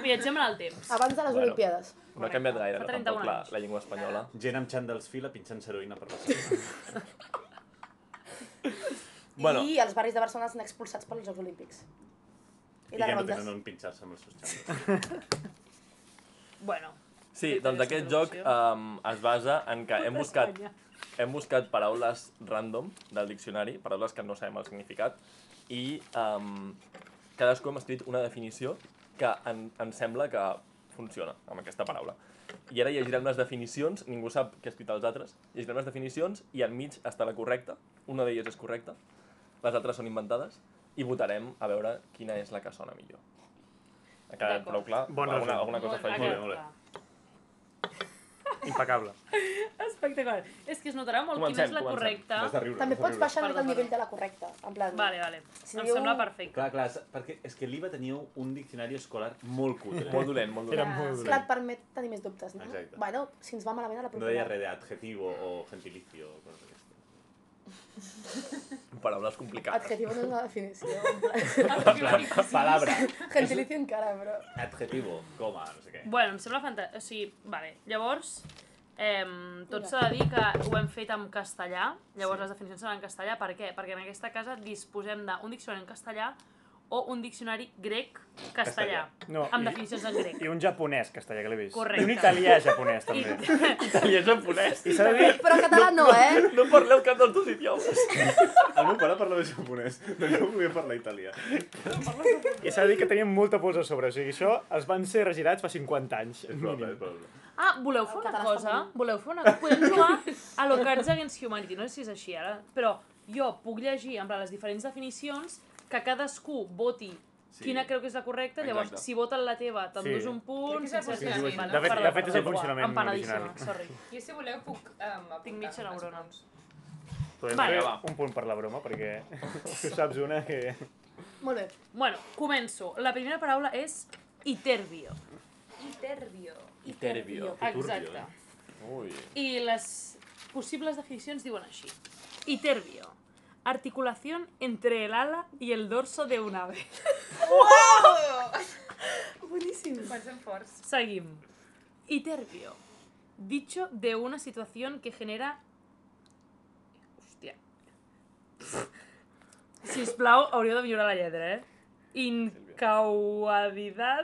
Speaker 3: Viatgem en el temps.
Speaker 5: Abans de les
Speaker 1: Bueno.
Speaker 5: Olimpiades.
Speaker 1: No ha canviat gaire, no,
Speaker 3: 31
Speaker 1: tampoc, la, la llengua espanyola.
Speaker 4: Gent amb xandals fila pinxant heroïna per la seva. (laughs)
Speaker 1: Bueno.
Speaker 5: I els barris de Barcelona estan expulsats pels Jocs Olímpics. I,
Speaker 4: I que no tenen on pinxar-se amb els seus xandals. (laughs)
Speaker 3: Bueno.
Speaker 1: Sí, doncs aquest joc um, es basa en que hem buscat, hem buscat paraules random del diccionari, paraules que no sabem el significat, i um, cadascú hem escrit una definició que en, ens sembla que funciona amb aquesta paraula. I ara llegirem les definicions, ningú sap què ha escrit els altres, llegirem les definicions i enmig està la correcta, una d'elles és correcta, les altres són inventades, i votarem a veure quina és la que sona millor. Ha quedat prou clar?
Speaker 6: Bon
Speaker 1: alguna, alguna cosa afegir?
Speaker 4: Molt bé, molt bé.
Speaker 3: Clar.
Speaker 6: Impecable.
Speaker 3: Espectacular. És que es notarà molt
Speaker 1: Comencem,
Speaker 3: quina és la
Speaker 1: comencem.
Speaker 3: correcta.
Speaker 4: Has de riure.
Speaker 5: També
Speaker 4: has de
Speaker 5: pots
Speaker 4: riure.
Speaker 5: baixar mica el
Speaker 3: Perdó,
Speaker 5: nivell de la correcta. En plan,
Speaker 3: Vale, vale.
Speaker 5: Si
Speaker 3: em
Speaker 5: diu-
Speaker 3: sembla perfecte.
Speaker 4: Clar, clar, perquè és que l'IVA tenia un diccionari escolar molt cutre.
Speaker 1: Molt dolent, molt
Speaker 6: Era
Speaker 1: dolent.
Speaker 6: molt
Speaker 5: Clar,
Speaker 6: dolent.
Speaker 5: et permet tenir més dubtes, no?
Speaker 4: Exacte.
Speaker 5: Bueno, si ens va malament a la
Speaker 4: No
Speaker 5: propera.
Speaker 4: deia res d'adjetivo o gentilicio o coses. (laughs)
Speaker 1: Paraules complicades.
Speaker 5: Adjetivo no és una definició. (laughs)
Speaker 4: Palabra.
Speaker 5: Gentilicio encara, però...
Speaker 4: Adjetivo, coma, no sé què.
Speaker 3: Bueno, em sembla fantàstic. O sigui, vale. Llavors, eh, tot s'ha de dir que ho hem fet en castellà. Llavors, les definicions seran en castellà. Per què? Perquè en aquesta casa disposem d'un diccionari en castellà o un diccionari grec-castellà.
Speaker 6: No,
Speaker 3: Amb
Speaker 6: i-
Speaker 3: definicions en grec.
Speaker 6: I un japonès castellà, que l'he vist.
Speaker 3: Correcte.
Speaker 6: I un italià japonès,
Speaker 3: I,
Speaker 6: també. (laughs)
Speaker 1: Italià japonès.
Speaker 6: I s'ha de dir...
Speaker 5: Però català no, eh?
Speaker 1: No parleu cap dels dos idiomes.
Speaker 4: El meu pare parlava japonès, no jo volia parlar italià.
Speaker 6: I s'ha de dir que tenien molta pols a sobre. O sigui, això els van ser regirats fa 50 anys.
Speaker 4: És probable, és probable.
Speaker 3: Ah, voleu fer una cosa? Voleu fer una cosa? Podem jugar a lo Cards Against Humanity. No sé si és així ara, però jo puc llegir plan, les diferents definicions que cadascú voti
Speaker 1: Sí.
Speaker 3: quina creu que és la correcta, llavors
Speaker 1: Exacte.
Speaker 3: si voten la teva t'endús
Speaker 6: Sí.
Speaker 3: un punt, ets-
Speaker 2: funcionament,
Speaker 3: Vale,
Speaker 2: no?
Speaker 6: De fet, de fet és el funcionament original.
Speaker 3: sorry.
Speaker 2: Jo, si voleu, puc um,
Speaker 3: Tinc mitja neurona.
Speaker 6: Podem
Speaker 3: Vale,
Speaker 6: fer un punt per la broma, perquè tu (laughs) saps una que...
Speaker 5: Molt bé.
Speaker 3: Bueno, començo. La primera paraula és iterbio.
Speaker 2: Iterbio.
Speaker 1: Iterbio.
Speaker 3: Exacte.
Speaker 1: Ui.
Speaker 3: I les possibles definicions diuen així. Iterbio. Articulación entre el ala y el dorso de un ave.
Speaker 2: Quants són forts?
Speaker 3: Seguim. Iterbio. Dicho de una situación que genera... Hòstia. Sisplau, hauríeu de millorar la lletra, eh? Incauditat...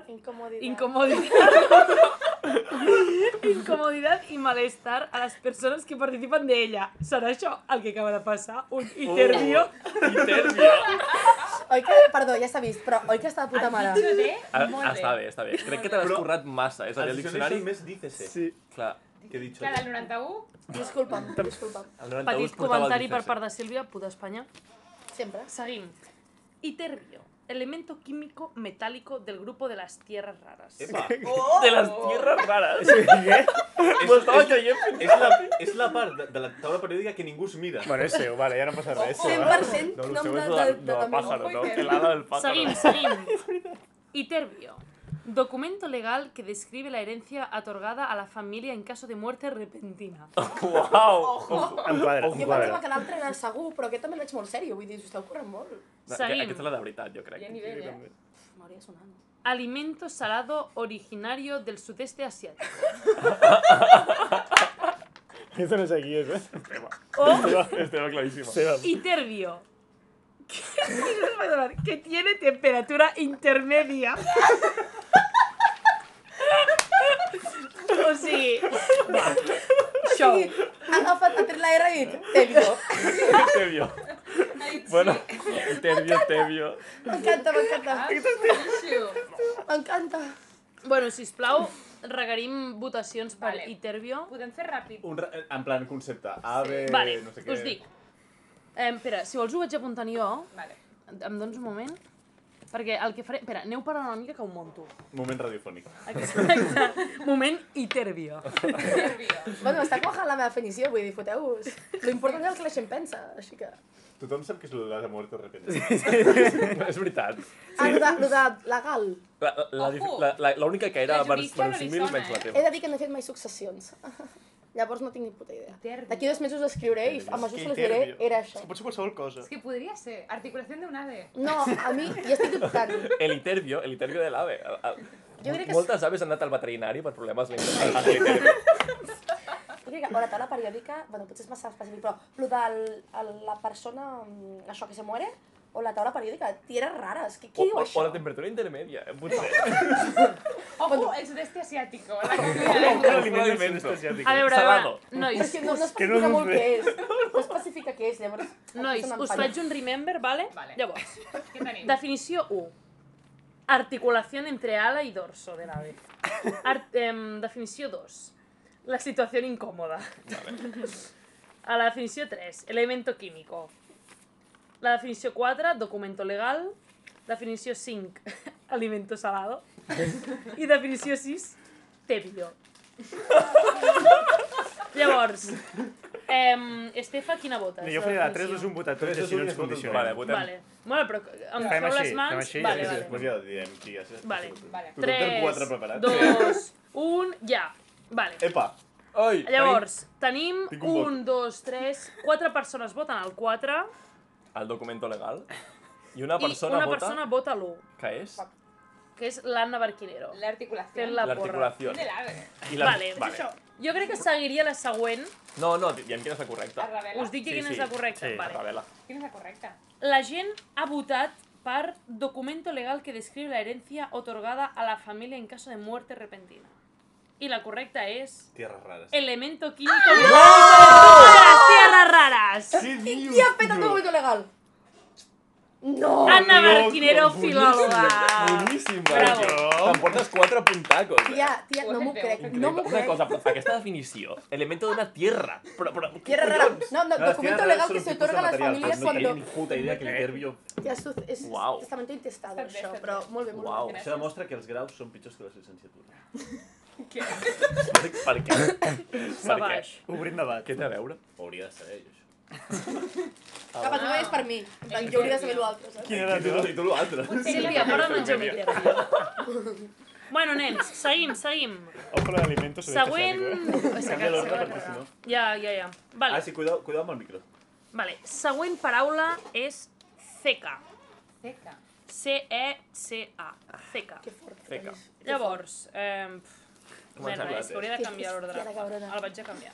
Speaker 5: Incomoditat.
Speaker 3: Incomodidad. (laughs) (laughs) Incomodidad y malestar a las personas que participan de ella. ¿Serà això el que acaba de passar? Un iterbio?
Speaker 1: Iterbio.
Speaker 5: Oi que, perdó, ja s'ha vist, però oi que està de puta mare?
Speaker 1: Ah,
Speaker 2: Molt bé.
Speaker 1: està bé, està bé. Crec que te l'has
Speaker 4: Però-
Speaker 1: currat massa. És a dir, el diccionari...
Speaker 4: més dícese.
Speaker 6: Sí.
Speaker 1: Clar,
Speaker 4: Què he dit?
Speaker 2: Clar, del 91,
Speaker 5: Disculpa'm, disculpa'm.
Speaker 1: el 91
Speaker 3: Petit
Speaker 1: portava el
Speaker 3: comentari per
Speaker 1: dícese.
Speaker 3: part de Sílvia, puta Espanya.
Speaker 5: Sempre.
Speaker 3: Seguim. Iterbio. elemento químico metálico del grupo de las tierras raras. (laughs)
Speaker 4: Oh.
Speaker 1: De las tierras
Speaker 6: raras.
Speaker 1: ¿Sí? ¿eh? (laughs) Pues
Speaker 4: es, la, es de, la taula periòdica que ningú es mira.
Speaker 6: Vale, ja no passa res.
Speaker 3: Documento legal que describe la herencia otorgada a la familia en caso de muerte repentina.
Speaker 1: Uau!
Speaker 6: Em quadra,
Speaker 5: Jo
Speaker 6: em quadra.
Speaker 5: pensava que l'altre era segur, però aquest també el veig molt sèrio, vull dir, s'ho esteu corrent molt.
Speaker 3: Seguim.
Speaker 1: Aquesta és la de veritat, jo crec.
Speaker 2: hi ha nivell, eh?
Speaker 5: M'hauria sonat.
Speaker 3: Alimento salado originario del sudeste asiático. (laughs)
Speaker 6: Esto no sé qui és, eh?
Speaker 3: O
Speaker 1: Estava claríssima.
Speaker 6: Seva.
Speaker 3: Iterbio. Que tiene temperatura intermedia. (laughs) o sigui, va, show.
Speaker 5: Ha agafat, ha tret la R i dit, Tebio.
Speaker 1: Tebio.
Speaker 2: Ha
Speaker 1: Bueno, tebio, tebio.
Speaker 5: M'encanta, m'encanta.
Speaker 2: sí.
Speaker 5: M'encanta.
Speaker 3: Bueno, sisplau, regarim votacions per
Speaker 2: Vale.
Speaker 3: Iterbio.
Speaker 2: Podem fer ràpid.
Speaker 4: Un, en plan concepte. Ave,
Speaker 3: Vale,
Speaker 4: no sé què.
Speaker 3: us dic. Eh, espera, si vols ho vaig apuntant jo,
Speaker 2: Vale.
Speaker 3: em dones un moment? Perquè el que faré... Espera, aneu parant una mica que ho monto.
Speaker 4: Moment radiofònic.
Speaker 3: Exacte. (laughs) Moment Iterbio.
Speaker 2: Iterbio.
Speaker 5: Bueno, està quajant la meva definició, vull dir, foteu-vos. L'important és el que la gent pensa, així que...
Speaker 4: Tothom sap que és la de muerte de repente.
Speaker 1: És veritat.
Speaker 5: Ah, lo de, lo de legal.
Speaker 1: La- la- L'única que era
Speaker 2: li
Speaker 1: verosímil
Speaker 2: sona,
Speaker 1: menys la
Speaker 2: eh?
Speaker 5: He
Speaker 1: teva.
Speaker 5: de dir que no he fet mai successions. Llavors no tinc ni puta idea. D'aquí dos mesos escriuré i a majúscules diré,
Speaker 6: Iterbio.
Speaker 5: era
Speaker 6: És
Speaker 5: això.
Speaker 6: que pot ser qualsevol cosa.
Speaker 2: És que podria ser. Articulació d'un ave.
Speaker 5: No, a mi, jo estic dubtant.
Speaker 1: El iterbio, el iterbio de l'ave. El- el-
Speaker 5: Jo crec que
Speaker 1: Moltes aves han anat al veterinari per problemes lingüístics. amb l'iterbio.
Speaker 5: Jo crec que, o la taula periòdica, bueno, potser és massa específic, però lo de el, la persona, mm, això que se muere, o la taula periòdica, tires rares. Qui, qui
Speaker 1: O,
Speaker 5: diu
Speaker 1: o,
Speaker 5: això?
Speaker 1: o la temperatura intermedia, eh, (laughs) (laughs) potser.
Speaker 2: Ojo, el. La
Speaker 6: asiàtic.
Speaker 3: A veure, a veure, nois,
Speaker 5: Però és que no, no
Speaker 6: Que no
Speaker 5: especifica
Speaker 6: ens
Speaker 5: molt què és. No especifica què és, llavors...
Speaker 3: nois, us faig un remember, vale?
Speaker 2: Vale.
Speaker 3: Llavors,
Speaker 2: Què
Speaker 3: definició 1. Articulación entre ala y dorso del ave. Ar em, definició 2. La situación incómoda. A la definició 3. Elemento químico. La definició 4. Documento legal. Definició 5. (laughs) Alimento salado. (laughs) I definició 6. Tebio. (laughs) Llavors, em, Estefa, quina votes?
Speaker 6: Jo faré la 3, 2, 1, votar tots
Speaker 4: Tres,
Speaker 6: i
Speaker 4: dos,
Speaker 6: així
Speaker 4: un
Speaker 6: no ens
Speaker 4: es vota
Speaker 6: condicionem.
Speaker 1: Vale, votem.
Speaker 3: Vale. Bueno, però em
Speaker 6: Fem
Speaker 3: feu
Speaker 6: així,
Speaker 3: les
Speaker 6: fem
Speaker 3: mans...
Speaker 6: així,
Speaker 3: vale, vale.
Speaker 4: Després ja direm qui ja sé.
Speaker 3: Vale.
Speaker 2: Vale.
Speaker 4: Tothom té el 4
Speaker 3: 3,
Speaker 4: preparat.
Speaker 3: 2, 1, ja. Vale.
Speaker 4: Epa,
Speaker 1: Oi,
Speaker 3: Llavors, tenim
Speaker 4: Tinc un vot.
Speaker 3: un, dos, tres, quatre persones voten el 4
Speaker 1: tenim el documento legal i una
Speaker 3: i
Speaker 1: persona
Speaker 3: una
Speaker 1: vota
Speaker 3: persona vota l'1,
Speaker 1: que és
Speaker 3: que és l'Anna Barquinero.
Speaker 2: La articulación.
Speaker 3: Fent la porra.
Speaker 1: l'articulació.
Speaker 2: De l'ave.
Speaker 1: I la...
Speaker 3: Vale,
Speaker 1: vale.
Speaker 3: això. Jo crec que seguiria la següent.
Speaker 1: No, no, diem quina és la
Speaker 2: Es
Speaker 1: correcta.
Speaker 2: revela.
Speaker 3: Us dic
Speaker 1: Sí,
Speaker 3: quina
Speaker 1: sí.
Speaker 3: és la correcta.
Speaker 6: Sí,
Speaker 3: vale.
Speaker 1: Revela.
Speaker 2: ¿Quién es la correcta?
Speaker 3: La gent ha votat per documento legal que describe la herencia otorgada a la familia en caso de muerte repentina. Y la correcta es
Speaker 4: Tierras raras.
Speaker 3: elemento químico de las tierras raras.
Speaker 1: Què dius?
Speaker 5: Qui ha fet el documento legal? No!
Speaker 3: Anna
Speaker 1: loco,
Speaker 3: Barquinero, filòloga.
Speaker 1: Boníssim,
Speaker 3: Bravo.
Speaker 1: Bravo. T'emportes quatre puntacos.
Speaker 5: Tia, tia, no m'ho crec, no m'ho
Speaker 1: Una
Speaker 5: crec.
Speaker 1: cosa, però aquesta definició, elemento d'una tierra, però,
Speaker 5: Tierra rara.
Speaker 1: collons?
Speaker 5: No, no, documento legal que se otorga a
Speaker 4: de
Speaker 5: las familias
Speaker 4: no tenia
Speaker 5: cuando...
Speaker 4: ni puta idea que l'interview...
Speaker 5: Tia, és, és
Speaker 1: Uau.
Speaker 5: testamento intestado, això, però molt bé, molt
Speaker 1: Uau.
Speaker 5: bé.
Speaker 4: Això demostra que els graus són pitjors que les llicenciatures. (laughs)
Speaker 2: ¿Qué?
Speaker 1: Per, per què? Per què?
Speaker 6: Obrim debat.
Speaker 1: Què té a veure?
Speaker 4: Ho hauria de saber, jo, això.
Speaker 5: Cap, tu és per mi. En plan, jo hauria de saber l'altre, saps?
Speaker 6: Quina era
Speaker 4: tu, i tu l'altre.
Speaker 3: Sílvia, parla'm en geometria. Bueno, nens, seguim, seguim.
Speaker 6: Ojo l'alimentos.
Speaker 3: Següent...
Speaker 4: Canvia l'ordre perquè si no...
Speaker 3: Ja, ja, ja. Vale,
Speaker 4: Ah, sí, cuidao, cuidao amb el micro.
Speaker 3: vale. Següent paraula és ceca.
Speaker 2: Seca.
Speaker 3: C-E-C-A. Ceca.
Speaker 5: Que fort.
Speaker 1: Feca.
Speaker 3: Llavors, eh, merda, és que hauria de canviar l'ordre. El vaig a canviar.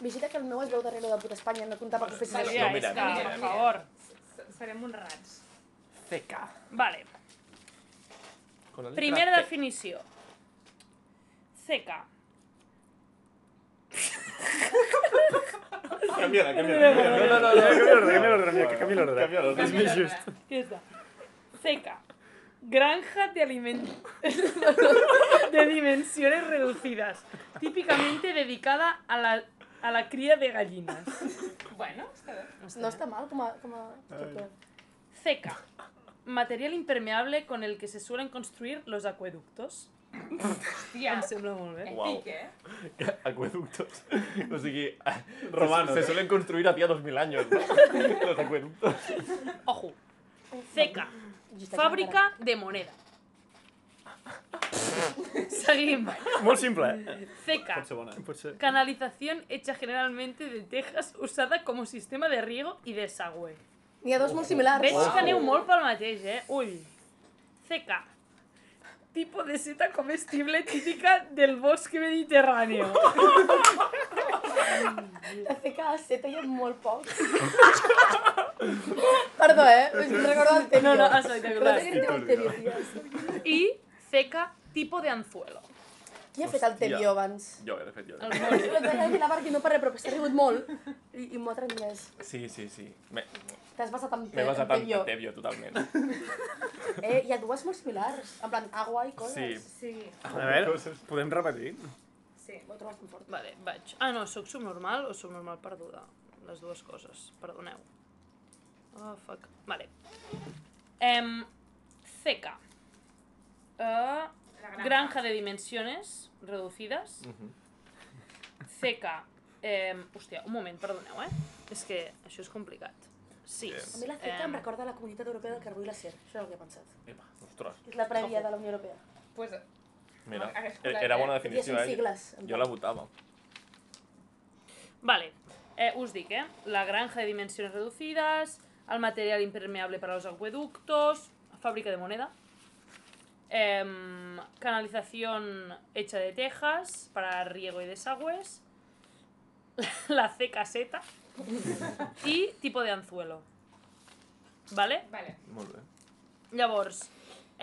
Speaker 5: Vigila que el meu es veu darrere de puta Espanya, no comptava que ho fessis
Speaker 2: Vale,
Speaker 5: així.
Speaker 1: No,
Speaker 3: és
Speaker 1: mira,
Speaker 3: per favor.
Speaker 2: Serem uns rats.
Speaker 1: Feca.
Speaker 3: Vale,
Speaker 1: Con la letra
Speaker 3: primera definició. Ceca.
Speaker 4: Canvia-la, canvia-la.
Speaker 6: No, no, no, canvia l'ordre, canvia l'ordre, canvia l'ordre. És més just.
Speaker 3: ¿Qué está? Ceca. Granja de alimentos (laughs) de dimensiones reducidas, típicamente dedicada a la, a la cría de gallinas.
Speaker 2: Bueno, está bien.
Speaker 5: No està mal com a, com a estructura.
Speaker 3: Ceca. Material impermeable con el que se suelen construir los acueductos.
Speaker 2: Hòstia.
Speaker 3: Em sembla molt bé.
Speaker 1: Uau.
Speaker 2: Èpic, eh? (laughs)
Speaker 1: Acueductos. O sigui, (laughs)
Speaker 4: Romanos,
Speaker 1: Se suelen construir a 2000 años, ¿no? Los acueductos.
Speaker 3: Ojo. Ceca. Fábrica de moneda. (laughs) Seguim.
Speaker 6: Molt simple.
Speaker 3: Ceca.
Speaker 4: Pot ser bona.
Speaker 6: Pot ser.
Speaker 3: Canalización hecha generalmente de tejas usada como sistema de riego y desagüe.
Speaker 5: N'hi ha dos molt similars.
Speaker 3: Veig que aneu molt pel mateix, eh? Ull. CK. Tipo de seta comestible típica del bosque mediterráneo. (laughs)
Speaker 5: La feca a seta hi ha molt poc. (laughs) Perdó, eh? Us recordo el Terio.
Speaker 3: No, no,
Speaker 5: que el Terio, tia.
Speaker 3: Y CK tipo de anzuelo.
Speaker 5: Qui ha fet el Terio abans?
Speaker 1: Jo, de fet, jo.
Speaker 3: El Mori.
Speaker 5: De Barqui no per res, però que s'ha rigut molt i, i m'ho ha transmès.
Speaker 1: Sí, sí, sí. M'he
Speaker 5: T'has basat en,
Speaker 1: m'he basat en. Tevio, totalment.
Speaker 5: Eh, hi ha dues molt similars. En plan, agua i coses.
Speaker 1: Sí.
Speaker 2: Sí,
Speaker 6: A veure, podem repetir?
Speaker 2: Sí.
Speaker 5: Ho he trobat molt fort.
Speaker 3: Vale, vaig. Ah, no, sóc subnormal o subnormal perduda? Les dues coses, perdoneu. Oh, fuck. Vale. Em, CK. Uh,
Speaker 2: La granja.
Speaker 3: granja de dimensiones reducidas.
Speaker 1: Mhm.
Speaker 3: CK. Eh, hòstia, un moment, perdoneu, eh? És que això és complicat. Sí.
Speaker 5: A mi la CETA em recorda la Comunitat Europea del Carbó i l'acer. Això és el que he pensat.
Speaker 1: Epa, ostres.
Speaker 5: És la prèvia de la Unió Europea.
Speaker 2: Pues,
Speaker 1: Mira,
Speaker 2: Hagués colat,
Speaker 1: era bona definició, eh?
Speaker 5: sigles,
Speaker 1: Jo la votava.
Speaker 3: Vale. Eh, us dic, eh? La granja de dimensiones reducidas, el material impermeable para los acueductos, fábrica de moneda, em, canalización hecha de tejas para riego y desagües, (laughs) la C caseta (laughs) y tipo de anzuelo. Vale?
Speaker 2: vale.
Speaker 1: Molt bé.
Speaker 3: Llavors,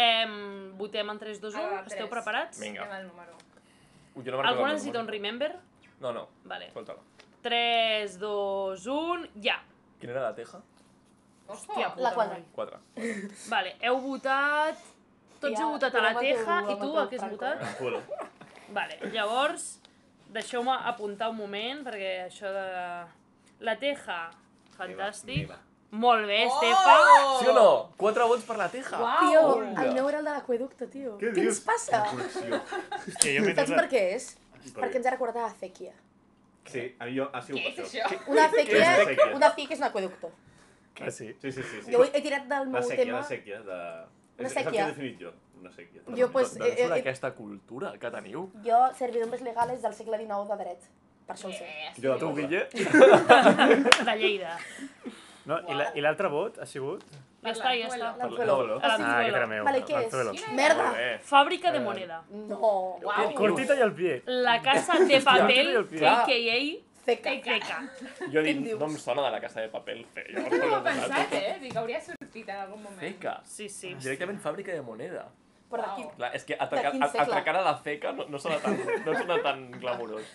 Speaker 3: em, votem en 3, 2, 1.
Speaker 2: Ah,
Speaker 3: Esteu
Speaker 2: tres.
Speaker 3: preparats?
Speaker 1: Vinga.
Speaker 2: Anem al número.
Speaker 1: Ui, Jo no me'n
Speaker 3: Algú
Speaker 1: recordo
Speaker 3: necessita
Speaker 1: el
Speaker 3: un
Speaker 1: número.
Speaker 3: remember?
Speaker 1: No, no.
Speaker 3: Vale.
Speaker 1: Solta-la.
Speaker 3: 3, 2, 1, ja.
Speaker 1: Quina era la teja?
Speaker 3: Hòstia, puta
Speaker 5: La quadra.
Speaker 3: noi.
Speaker 1: Quatre.
Speaker 3: Vale, heu votat... Tots
Speaker 5: Ja,
Speaker 3: heu votat a la Teja i tu a què has
Speaker 5: Franco.
Speaker 3: votat?
Speaker 4: Anzuelo.
Speaker 3: Vale, llavors, deixeu-me apuntar un moment, perquè això de... La Teja, fantàstic.
Speaker 4: Meva.
Speaker 3: Molt bé,
Speaker 2: Oh!
Speaker 3: Estefa.
Speaker 1: Sí o no? Quatre vots per la teja.
Speaker 5: Tio,
Speaker 1: Vinga.
Speaker 5: el meu era el de l'aqueducte, tio.
Speaker 4: Què
Speaker 5: Què ens passa?
Speaker 6: Hòstia, jo
Speaker 5: Saps per què és?
Speaker 4: Per
Speaker 5: Perquè ens ha recordat a Acequia.
Speaker 4: Sí, a mi jo ha sigut per això.
Speaker 5: Una acequia? una acequia és un aqueducto.
Speaker 6: Ah, sí?
Speaker 4: Sí, sí, sí. sí.
Speaker 5: Jo he tirat del meu
Speaker 4: sèquia,
Speaker 5: tema...
Speaker 4: la sèquia. De...
Speaker 5: Una
Speaker 4: És, és el que
Speaker 5: sèquia.
Speaker 4: he definit jo. Una sèquia.
Speaker 5: Jo, pues,
Speaker 1: D'on
Speaker 5: eh,
Speaker 1: surt
Speaker 5: eh,
Speaker 1: aquesta cultura que teniu?
Speaker 5: Jo, servidombres legales del segle XIX de dret. per això ho sé.
Speaker 4: Jo de
Speaker 1: Tu. Guille?
Speaker 3: De Lleida. (laughs)
Speaker 6: No, I la- i l'altre vot ha sigut?
Speaker 3: Ja està, ja està.
Speaker 5: L'Anzuelo.
Speaker 6: Ah, aquest era meu.
Speaker 5: Vale, què és? Merda!
Speaker 3: Fàbrica de moneda.
Speaker 5: No.
Speaker 2: Uau.
Speaker 6: Cortita i al pie.
Speaker 3: La casa de papel, a.k.a.
Speaker 5: Feca.
Speaker 3: Feca.
Speaker 1: Jo dic, no em sona de la casa de paper fer. Jo (laughs)
Speaker 2: No ho he pensat, eh? Dic, hauria sortit en algun moment.
Speaker 1: Feca.
Speaker 3: Sí, sí.
Speaker 1: Directament fàbrica de moneda.
Speaker 5: Però.
Speaker 2: Uau.
Speaker 1: Clar, és que
Speaker 5: De
Speaker 1: atracar, atracar a la feca no, no, sona tan, no sona tan glamurós.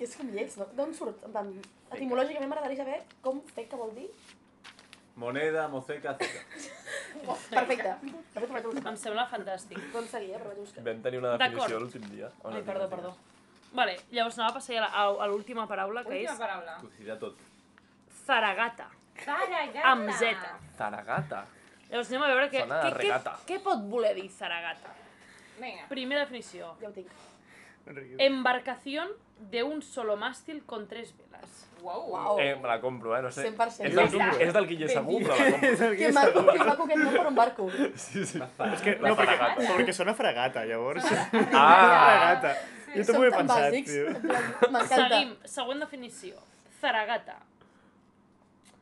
Speaker 5: És com lleig, no? D'on surt? En plan, etimològicament m'agradaria saber com feca vol dir.
Speaker 4: Moneda, moceca, ceca.
Speaker 5: Oh, (laughs) perfecte. Perfecte, vaig a buscar.
Speaker 3: Em sembla fantàstic.
Speaker 5: En seguia, però vaig a buscar.
Speaker 1: Vam tenir una definició l'últim dia.
Speaker 3: Ai,
Speaker 1: no,
Speaker 3: perdó, perdó. Vale, llavors anava a passar ja a la- a l'última paraula, que
Speaker 2: Última
Speaker 3: és
Speaker 2: paraula.
Speaker 4: Coincidirà tot.
Speaker 3: zaragata,
Speaker 2: Zaragata.
Speaker 3: amb Z.
Speaker 1: Zaragata.
Speaker 3: Llavors anem a veure què,
Speaker 1: a
Speaker 3: què, què, què pot voler dir zaragata.
Speaker 2: Vinga.
Speaker 3: Primera definició.
Speaker 5: Ja ho tinc.
Speaker 3: Embarcación de un solo mástil con tres velas.
Speaker 2: Uau.
Speaker 5: Uau.
Speaker 1: Eh, me la compro, eh? No sé.
Speaker 5: 100%.
Speaker 1: És del,
Speaker 2: Ja
Speaker 1: és del Guille segur, però la (laughs) compro.
Speaker 5: Que maco, que maco que no per un barco. (laughs)
Speaker 1: Sí, sí.
Speaker 6: És que, no, perquè, perquè sona fregata, llavors. (laughs)
Speaker 1: Ah!
Speaker 6: Fregata. Jo també ho he
Speaker 5: Som tan
Speaker 6: pensat,
Speaker 5: bàsics.
Speaker 6: tio.
Speaker 5: En plan, M'encanta.
Speaker 3: Seguim, següent definició. Zaragata.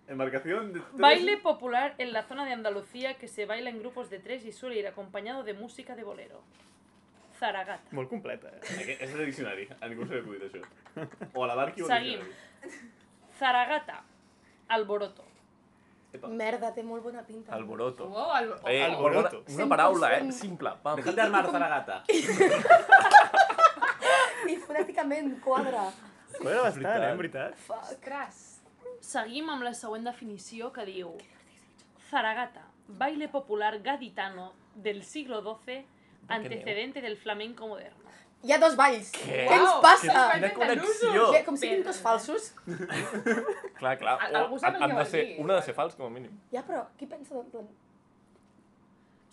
Speaker 4: Embarcación de...
Speaker 3: Baile popular en la zona de Andalucía que se baila en grupos de tres y suele ir acompañado de música de bolero. Zaragata.
Speaker 6: Molt completa, eh?
Speaker 4: Aquest és el diccionari. A ningú se li acudit això. O a la barqui o al
Speaker 3: Seguim.
Speaker 4: diccionari.
Speaker 3: Zaragata. Alboroto.
Speaker 5: Merda, té molt bona pinta.
Speaker 1: Alboroto.
Speaker 2: Uau, el...
Speaker 1: Eh,
Speaker 6: Alboroto.
Speaker 1: Una, una paraula, eh?
Speaker 5: 100%.
Speaker 1: Simple. Pam.
Speaker 4: Dejad de armar, Zaragata. (laughs)
Speaker 5: I fonèticament quadra.
Speaker 6: Quadra bastant, eh, en veritat.
Speaker 2: Ostres.
Speaker 3: Seguim amb la següent definició que diu Zaragata, baile popular gaditano del siglo XII, antecedente del flamenco moderno.
Speaker 5: Hi ha dos balls.
Speaker 1: Què?
Speaker 5: Què ens
Speaker 2: Uau,
Speaker 5: passa?
Speaker 1: Quina connexió!
Speaker 5: Què, com siguin dos falsos? (laughs)
Speaker 1: Clar, clar. O,
Speaker 2: algú sap el que
Speaker 1: han de
Speaker 2: vol
Speaker 1: ser,
Speaker 2: dir.
Speaker 1: una ha de ser fals, com a mínim.
Speaker 5: Ja, però qui pensa en plan...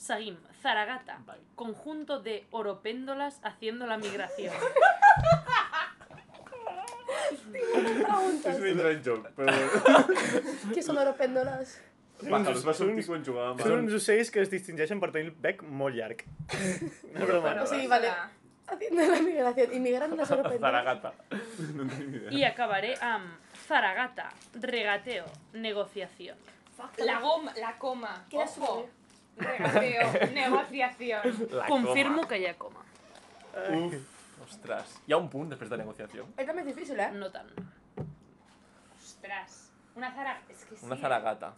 Speaker 3: Seguim, Zaragata, conjunto de oropéndolas haciendo la migración. (laughs)
Speaker 4: És
Speaker 5: Preguntes.
Speaker 4: un inside joke, però...
Speaker 5: Què són europèndoles?
Speaker 4: Pájaros, va sortir
Speaker 6: Uns-
Speaker 4: quan jugàvem.
Speaker 6: Són uns ocells que es distingeixen per tenir el bec molt llarg. No, broma.
Speaker 5: O sigui, vale. Haciendo la migración. Inmigran las (laughs) européndoles.
Speaker 1: Zaragata.
Speaker 4: No tenim idea.
Speaker 3: I acabaré amb Zaragata, regateo, negociación.
Speaker 2: La goma, la coma.
Speaker 5: Queda
Speaker 2: Ojo.
Speaker 5: suave.
Speaker 2: Regateo, (laughs) negociación.
Speaker 1: La
Speaker 3: Confirmo
Speaker 1: coma.
Speaker 3: que hi ha coma.
Speaker 1: Uf, ostres. Hi ha un punt després de negociació.
Speaker 5: És la més difícil, eh?
Speaker 3: No tant.
Speaker 2: Ostres. Una zara... És que sí.
Speaker 1: Una zaragata.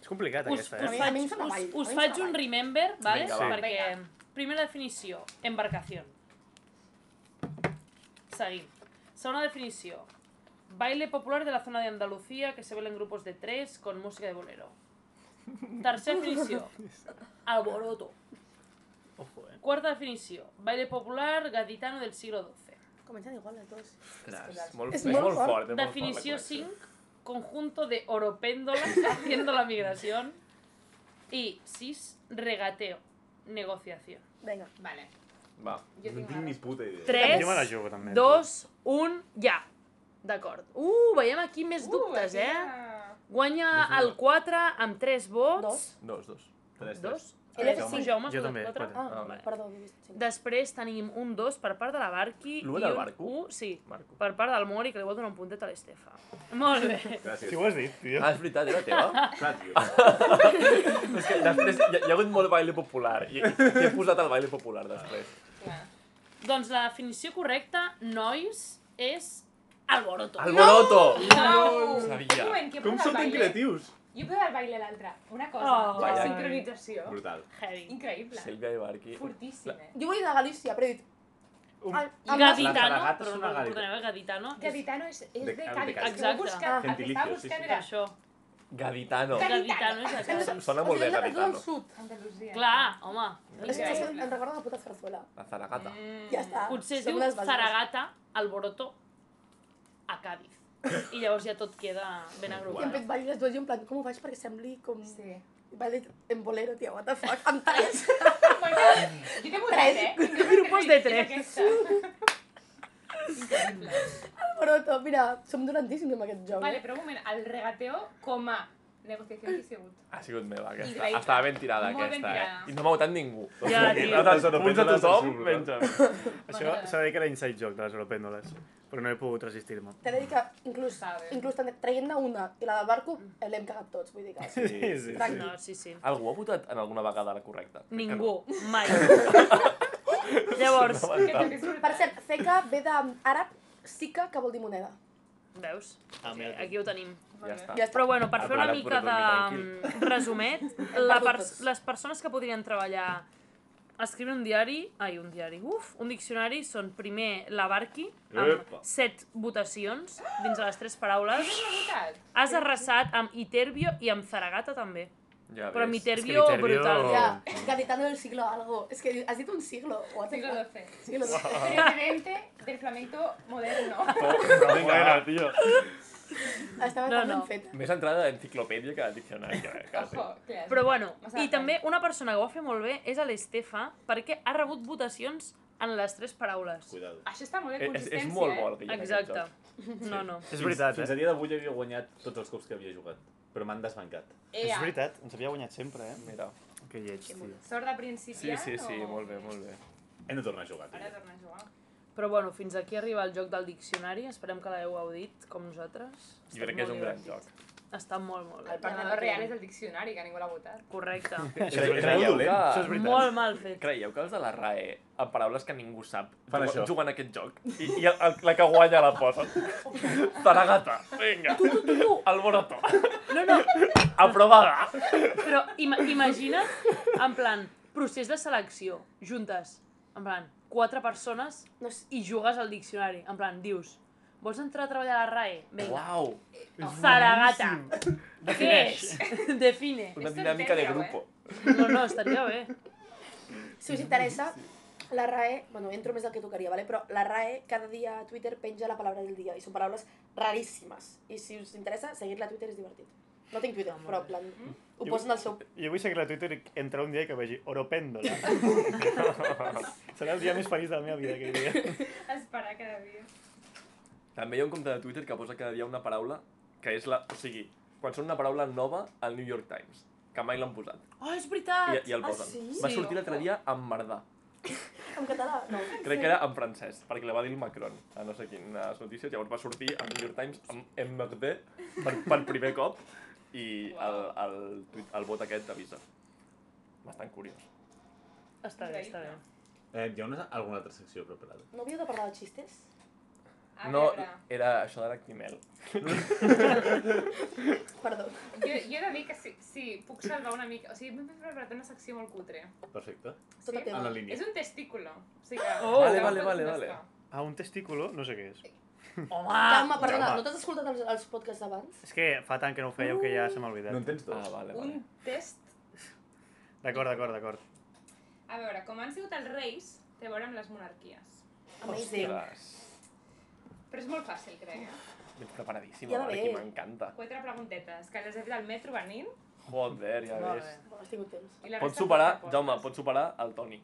Speaker 6: És complicat,
Speaker 3: Us,
Speaker 6: aquesta,
Speaker 3: us,
Speaker 6: eh?
Speaker 5: A mi
Speaker 3: faig, us, us
Speaker 5: em
Speaker 3: faig un remember, ¿vale?
Speaker 1: Vinga, va.
Speaker 3: Perquè, primera definició, embarcación. Seguim. Segona definició, baile popular de la zona de Andalucía que se baila en grupos de tres con música de bolero. Tercera (laughs) definició, alboroto.
Speaker 6: Ojo, eh?
Speaker 3: Cuarta definició, baile popular gaditano del siglo XII.
Speaker 5: Comencen igual les dues.
Speaker 1: Ostres, molt,
Speaker 5: És
Speaker 1: és,
Speaker 5: molt fort.
Speaker 1: fort. és molt
Speaker 3: Definició
Speaker 1: fort la
Speaker 3: 5, conjunto de oropéndolas (laughs) haciendo la migración. Y 6, regateo, negociación.
Speaker 5: Vinga.
Speaker 2: Vale.
Speaker 1: Va.
Speaker 2: Jo
Speaker 4: No
Speaker 2: tinc
Speaker 4: tinc
Speaker 2: una
Speaker 4: ni puta idea.
Speaker 3: 3,
Speaker 6: Jo me la jugo, també.
Speaker 3: 2, 1, ja. D'acord. Uh, veiem aquí més
Speaker 2: Uh,
Speaker 3: dubtes, eh? Guanya el
Speaker 4: dos.
Speaker 3: 4 amb 3 vots.
Speaker 5: Dos.
Speaker 1: Dos, dos.
Speaker 4: Tres,
Speaker 3: Dos?
Speaker 5: Ell
Speaker 3: Eh,
Speaker 5: és
Speaker 3: tu,
Speaker 5: cinc.
Speaker 3: Jaume,
Speaker 6: Jo també,
Speaker 3: quatre?
Speaker 5: Ah,
Speaker 1: Ah, vale.
Speaker 5: perdó.
Speaker 3: Després tenim un 2 per part de la Barqui
Speaker 1: L'u
Speaker 3: i
Speaker 1: del
Speaker 3: un
Speaker 1: Barco?
Speaker 3: 1, sí,
Speaker 1: Marco.
Speaker 3: per part del Mori, que li vol donar un puntet a l'Estefa. Molt bé.
Speaker 4: Gràcies.
Speaker 6: Si ho has dit, tio.
Speaker 1: Ah, és veritat, era teva? (laughs)
Speaker 4: Clar, tio. (laughs)
Speaker 1: és que després hi ha, hi ha hagut molt baile popular. I, i he posat el baile popular després.
Speaker 2: Clar.
Speaker 3: Doncs la definició correcta, nois, és alboroto.
Speaker 1: Alboroto!
Speaker 2: Uau!
Speaker 1: Sabia.
Speaker 2: Un moment, que he
Speaker 4: Com sou tan creatius?
Speaker 2: Jo he posat el baile l'altre. Una cosa,
Speaker 3: Oh.
Speaker 2: la sincronització.
Speaker 4: Brutal.
Speaker 3: Heavy.
Speaker 2: Increïble.
Speaker 1: Sílvia i Barqui.
Speaker 2: Fortíssim, eh?
Speaker 5: Jo vull anar a Galícia, però he dit...
Speaker 6: Un-
Speaker 3: I gaditano, però no perdoneu, eh, gaditano. és
Speaker 2: Gaditano és, és
Speaker 4: De-
Speaker 2: de,
Speaker 4: de
Speaker 2: Cali.
Speaker 3: Exacte.
Speaker 2: buscat, el que estava
Speaker 4: sí,
Speaker 2: buscant
Speaker 4: sí.
Speaker 3: Per
Speaker 2: era
Speaker 3: això.
Speaker 1: Gaditano.
Speaker 3: Gaditano és.
Speaker 1: Em sona molt bé,
Speaker 5: de
Speaker 1: gaditano.
Speaker 5: sud.
Speaker 2: Andalusia.
Speaker 3: Clar, home.
Speaker 5: És que em recorda la puta zarzuela.
Speaker 1: La zaragata.
Speaker 2: Mm.
Speaker 5: Ja està.
Speaker 3: Potser es diu. Zaragata, alboroto, a Cádiz. (laughs) I llavors ja tot queda ben
Speaker 5: I em
Speaker 3: agrupat.
Speaker 5: fet ballar les dues i en plan, com ho faig perquè sembli com...
Speaker 2: Sí.
Speaker 5: Baile en bolero, tia, what the fuck, amb tres. (laughs)
Speaker 2: Jo t'he votat, eh? (laughs)
Speaker 3: Grupos de tres.
Speaker 2: Increïble.
Speaker 5: Alboroto, mira, som dolentíssims amb aquest joc.
Speaker 2: Vale,
Speaker 5: eh?
Speaker 2: però un moment, el regateo com a Negociació qui ha sigut?
Speaker 1: Ha sigut meva, aquesta.
Speaker 2: Increïble.
Speaker 1: Estava ben tirada,
Speaker 2: Molt ben
Speaker 1: aquesta, eh?
Speaker 2: tirada.
Speaker 1: I no m'ha votat ningú.
Speaker 3: Ja, tio.
Speaker 1: donat
Speaker 4: Les
Speaker 1: punts a tothom, menys a mi.
Speaker 6: Això s'ha de dir que era inside joke de les europèndoles, però no he pogut resistir-me.
Speaker 5: T'he de dir que inclús, inclús també traient-ne una i la del barco eh, l'hem cagat tots, vull dir que...
Speaker 6: Sí, sí, sí.
Speaker 3: No, sí, sí.
Speaker 1: Algú ha votat en alguna vegada la correcta?
Speaker 3: Ningú, mai. (laughs) Llavors.
Speaker 5: Per cert, Feka ve d'àrab sica, que vol dir moneda.
Speaker 3: veus?
Speaker 6: Ah,
Speaker 3: Sí, aquí ho tenim.
Speaker 1: Ja està.
Speaker 5: Ja està.
Speaker 3: Però bueno, per fer una mica de (laughs) resumet, la pers les persones que podrien treballar escriure un diari, ai, un diari, uf, un diccionari són primer la Barqui, amb
Speaker 4: Epa.
Speaker 3: set votacions dins de les tres paraules. Has arrasat amb Iterbio i amb Zaragata també.
Speaker 1: Ja
Speaker 3: Però amb. Iterbio,
Speaker 6: Viterbio-
Speaker 3: brutal.
Speaker 6: Oh.
Speaker 5: Ja, gaditano del siglo algo. És que has dit un siglo. What the
Speaker 2: Siglo? XII.
Speaker 5: Siglo XII.
Speaker 2: Presidente del flamenco moderno.
Speaker 1: Bueno, tio. (laughs)
Speaker 5: Estava
Speaker 3: No,
Speaker 5: tan
Speaker 3: no.
Speaker 5: ben feta.
Speaker 1: Més entrada d'enciclopèdia que de diccionari. Quasi.
Speaker 2: Ojo, clar.
Speaker 3: Però bueno, i també una persona que ho va fer molt bé és l'Estefa, perquè ha rebut votacions en les tres paraules.
Speaker 4: Cuidado.
Speaker 2: Això està molt de
Speaker 1: És, és
Speaker 2: consistència,
Speaker 1: molt
Speaker 2: eh?
Speaker 1: bo el que hi ha en aquest
Speaker 3: Exacte. No, no.
Speaker 6: És veritat,
Speaker 4: Fins a
Speaker 6: eh?
Speaker 4: dia d'avui havia guanyat tots els cops que havia jugat, però m'han desbancat.
Speaker 6: És
Speaker 2: Ea,
Speaker 6: veritat, ens havia guanyat sempre, eh?
Speaker 1: Mira.
Speaker 6: Que lleig, tio.
Speaker 2: sort de
Speaker 1: Sí,
Speaker 2: principiant
Speaker 1: sí, sí,
Speaker 2: o...
Speaker 1: molt bé, molt bé.
Speaker 4: Hem de tornar a jugar,
Speaker 2: Ara
Speaker 4: tio.
Speaker 2: torna a jugar.
Speaker 3: Però bueno, fins aquí arriba el joc del diccionari. Esperem que l'heu gaudit, com nosaltres.
Speaker 1: Jo crec que és un gran joc.
Speaker 3: Està molt, molt bé.
Speaker 2: El perdedor real és el diccionari, que ningú l'ha votat.
Speaker 3: Correcte.
Speaker 4: És, és dolent.
Speaker 6: Això és
Speaker 1: que...
Speaker 6: veritat.
Speaker 3: molt mal fet.
Speaker 1: Creieu que els de la RAE, amb paraules que ningú sap,
Speaker 4: Fan
Speaker 1: juguen,
Speaker 4: això.
Speaker 1: juguen a aquest joc? I, i el, el, la que guanya la posen. Zaragata, vinga. Tu, tu, tu, tu. Alboroto.
Speaker 3: No, no,
Speaker 1: Aprovada.
Speaker 3: però ima imagina't, en plan, procés de selecció, juntes, en plan, quatre persones
Speaker 5: No sé,
Speaker 3: i jugues al diccionari. En plan, dius, vols entrar a treballar a la RAE? Vinga.
Speaker 1: Uau.
Speaker 3: Zaragata. Què és? (laughs) Define.
Speaker 1: Una dinàmica de
Speaker 2: tonteria,
Speaker 1: grupo.
Speaker 3: No, no, estaria bé.
Speaker 5: si us interessa, la RAE, bueno, entro més del que tocaria, ¿vale? però la RAE cada dia a Twitter penja la paraula del dia i són paraules raríssimes. I si us interessa, seguir-la a Twitter és divertit. No tinc Twitter, però en plan, ho
Speaker 6: Jo-
Speaker 5: posen al seu...
Speaker 6: Jo vull seguir a Twitter i entrar un dia i que vegi Oropèndola. (laughs) Serà el dia més feliç de la meva vida, aquell dia. (laughs)
Speaker 2: Esperar cada dia.
Speaker 1: També hi ha un compte de Twitter que posa cada dia una paraula que és la... O sigui, quan són una paraula nova al New York Times, que mai l'han posat.
Speaker 3: Oh, és veritat!
Speaker 1: I, i el
Speaker 5: Ah,
Speaker 1: posen.
Speaker 5: sí?
Speaker 1: Va
Speaker 3: Sí,
Speaker 1: sortir l'altre dia amb Mardà.
Speaker 5: En català? No.
Speaker 1: Crec que era en francès, perquè la va dir el Macron a no sé quines notícies. Llavors va sortir al New York Times amb MRD per, per primer cop i el, el, tuit- el vot aquest t'avisa. Bastant curiós.
Speaker 3: Està bé, està bé.
Speaker 4: Eh, hi ha una, alguna altra secció preparada?
Speaker 5: No havíeu de parlar de xistes?
Speaker 2: A
Speaker 1: no,
Speaker 2: veure,
Speaker 1: era això de l'Actimel. (laughs)
Speaker 5: Perdó.
Speaker 2: jo, jo he de dir que sí, sí, puc salvar una mica... O sigui, m'he preparat una secció molt cutre.
Speaker 4: Perfecte.
Speaker 5: Teva.
Speaker 4: En la línia.
Speaker 2: És un testículo. O sigui que...
Speaker 3: Oh!
Speaker 1: Vale, vale, vale,
Speaker 2: contestar.
Speaker 6: Ah, un testículo? No sé què és.
Speaker 3: Home!
Speaker 5: Jaume, perdona,
Speaker 6: Jaume.
Speaker 5: no t'has escoltat els, els podcasts d'abans?
Speaker 6: És que fa tant que no ho fèieu que ja se m'ha oblidat.
Speaker 4: No en tens dos?
Speaker 1: Ah, vale,
Speaker 2: Un
Speaker 1: vale.
Speaker 2: test...
Speaker 6: D'acord, d'acord, d'acord.
Speaker 2: A veure, com han sigut els reis, té a veure amb les monarquies.
Speaker 5: Amazing.
Speaker 1: Ostres.
Speaker 2: Però és molt fàcil, crec, eh?
Speaker 1: Ets preparadíssima,
Speaker 5: Ja
Speaker 1: que m'encanta.
Speaker 2: Quatre preguntetes, que les he fet al metro venint.
Speaker 1: Joder, ja
Speaker 3: Molt
Speaker 1: ves.
Speaker 3: bé.
Speaker 5: Has tingut temps.
Speaker 1: Pots superar. Jaume, pots superar el Toni.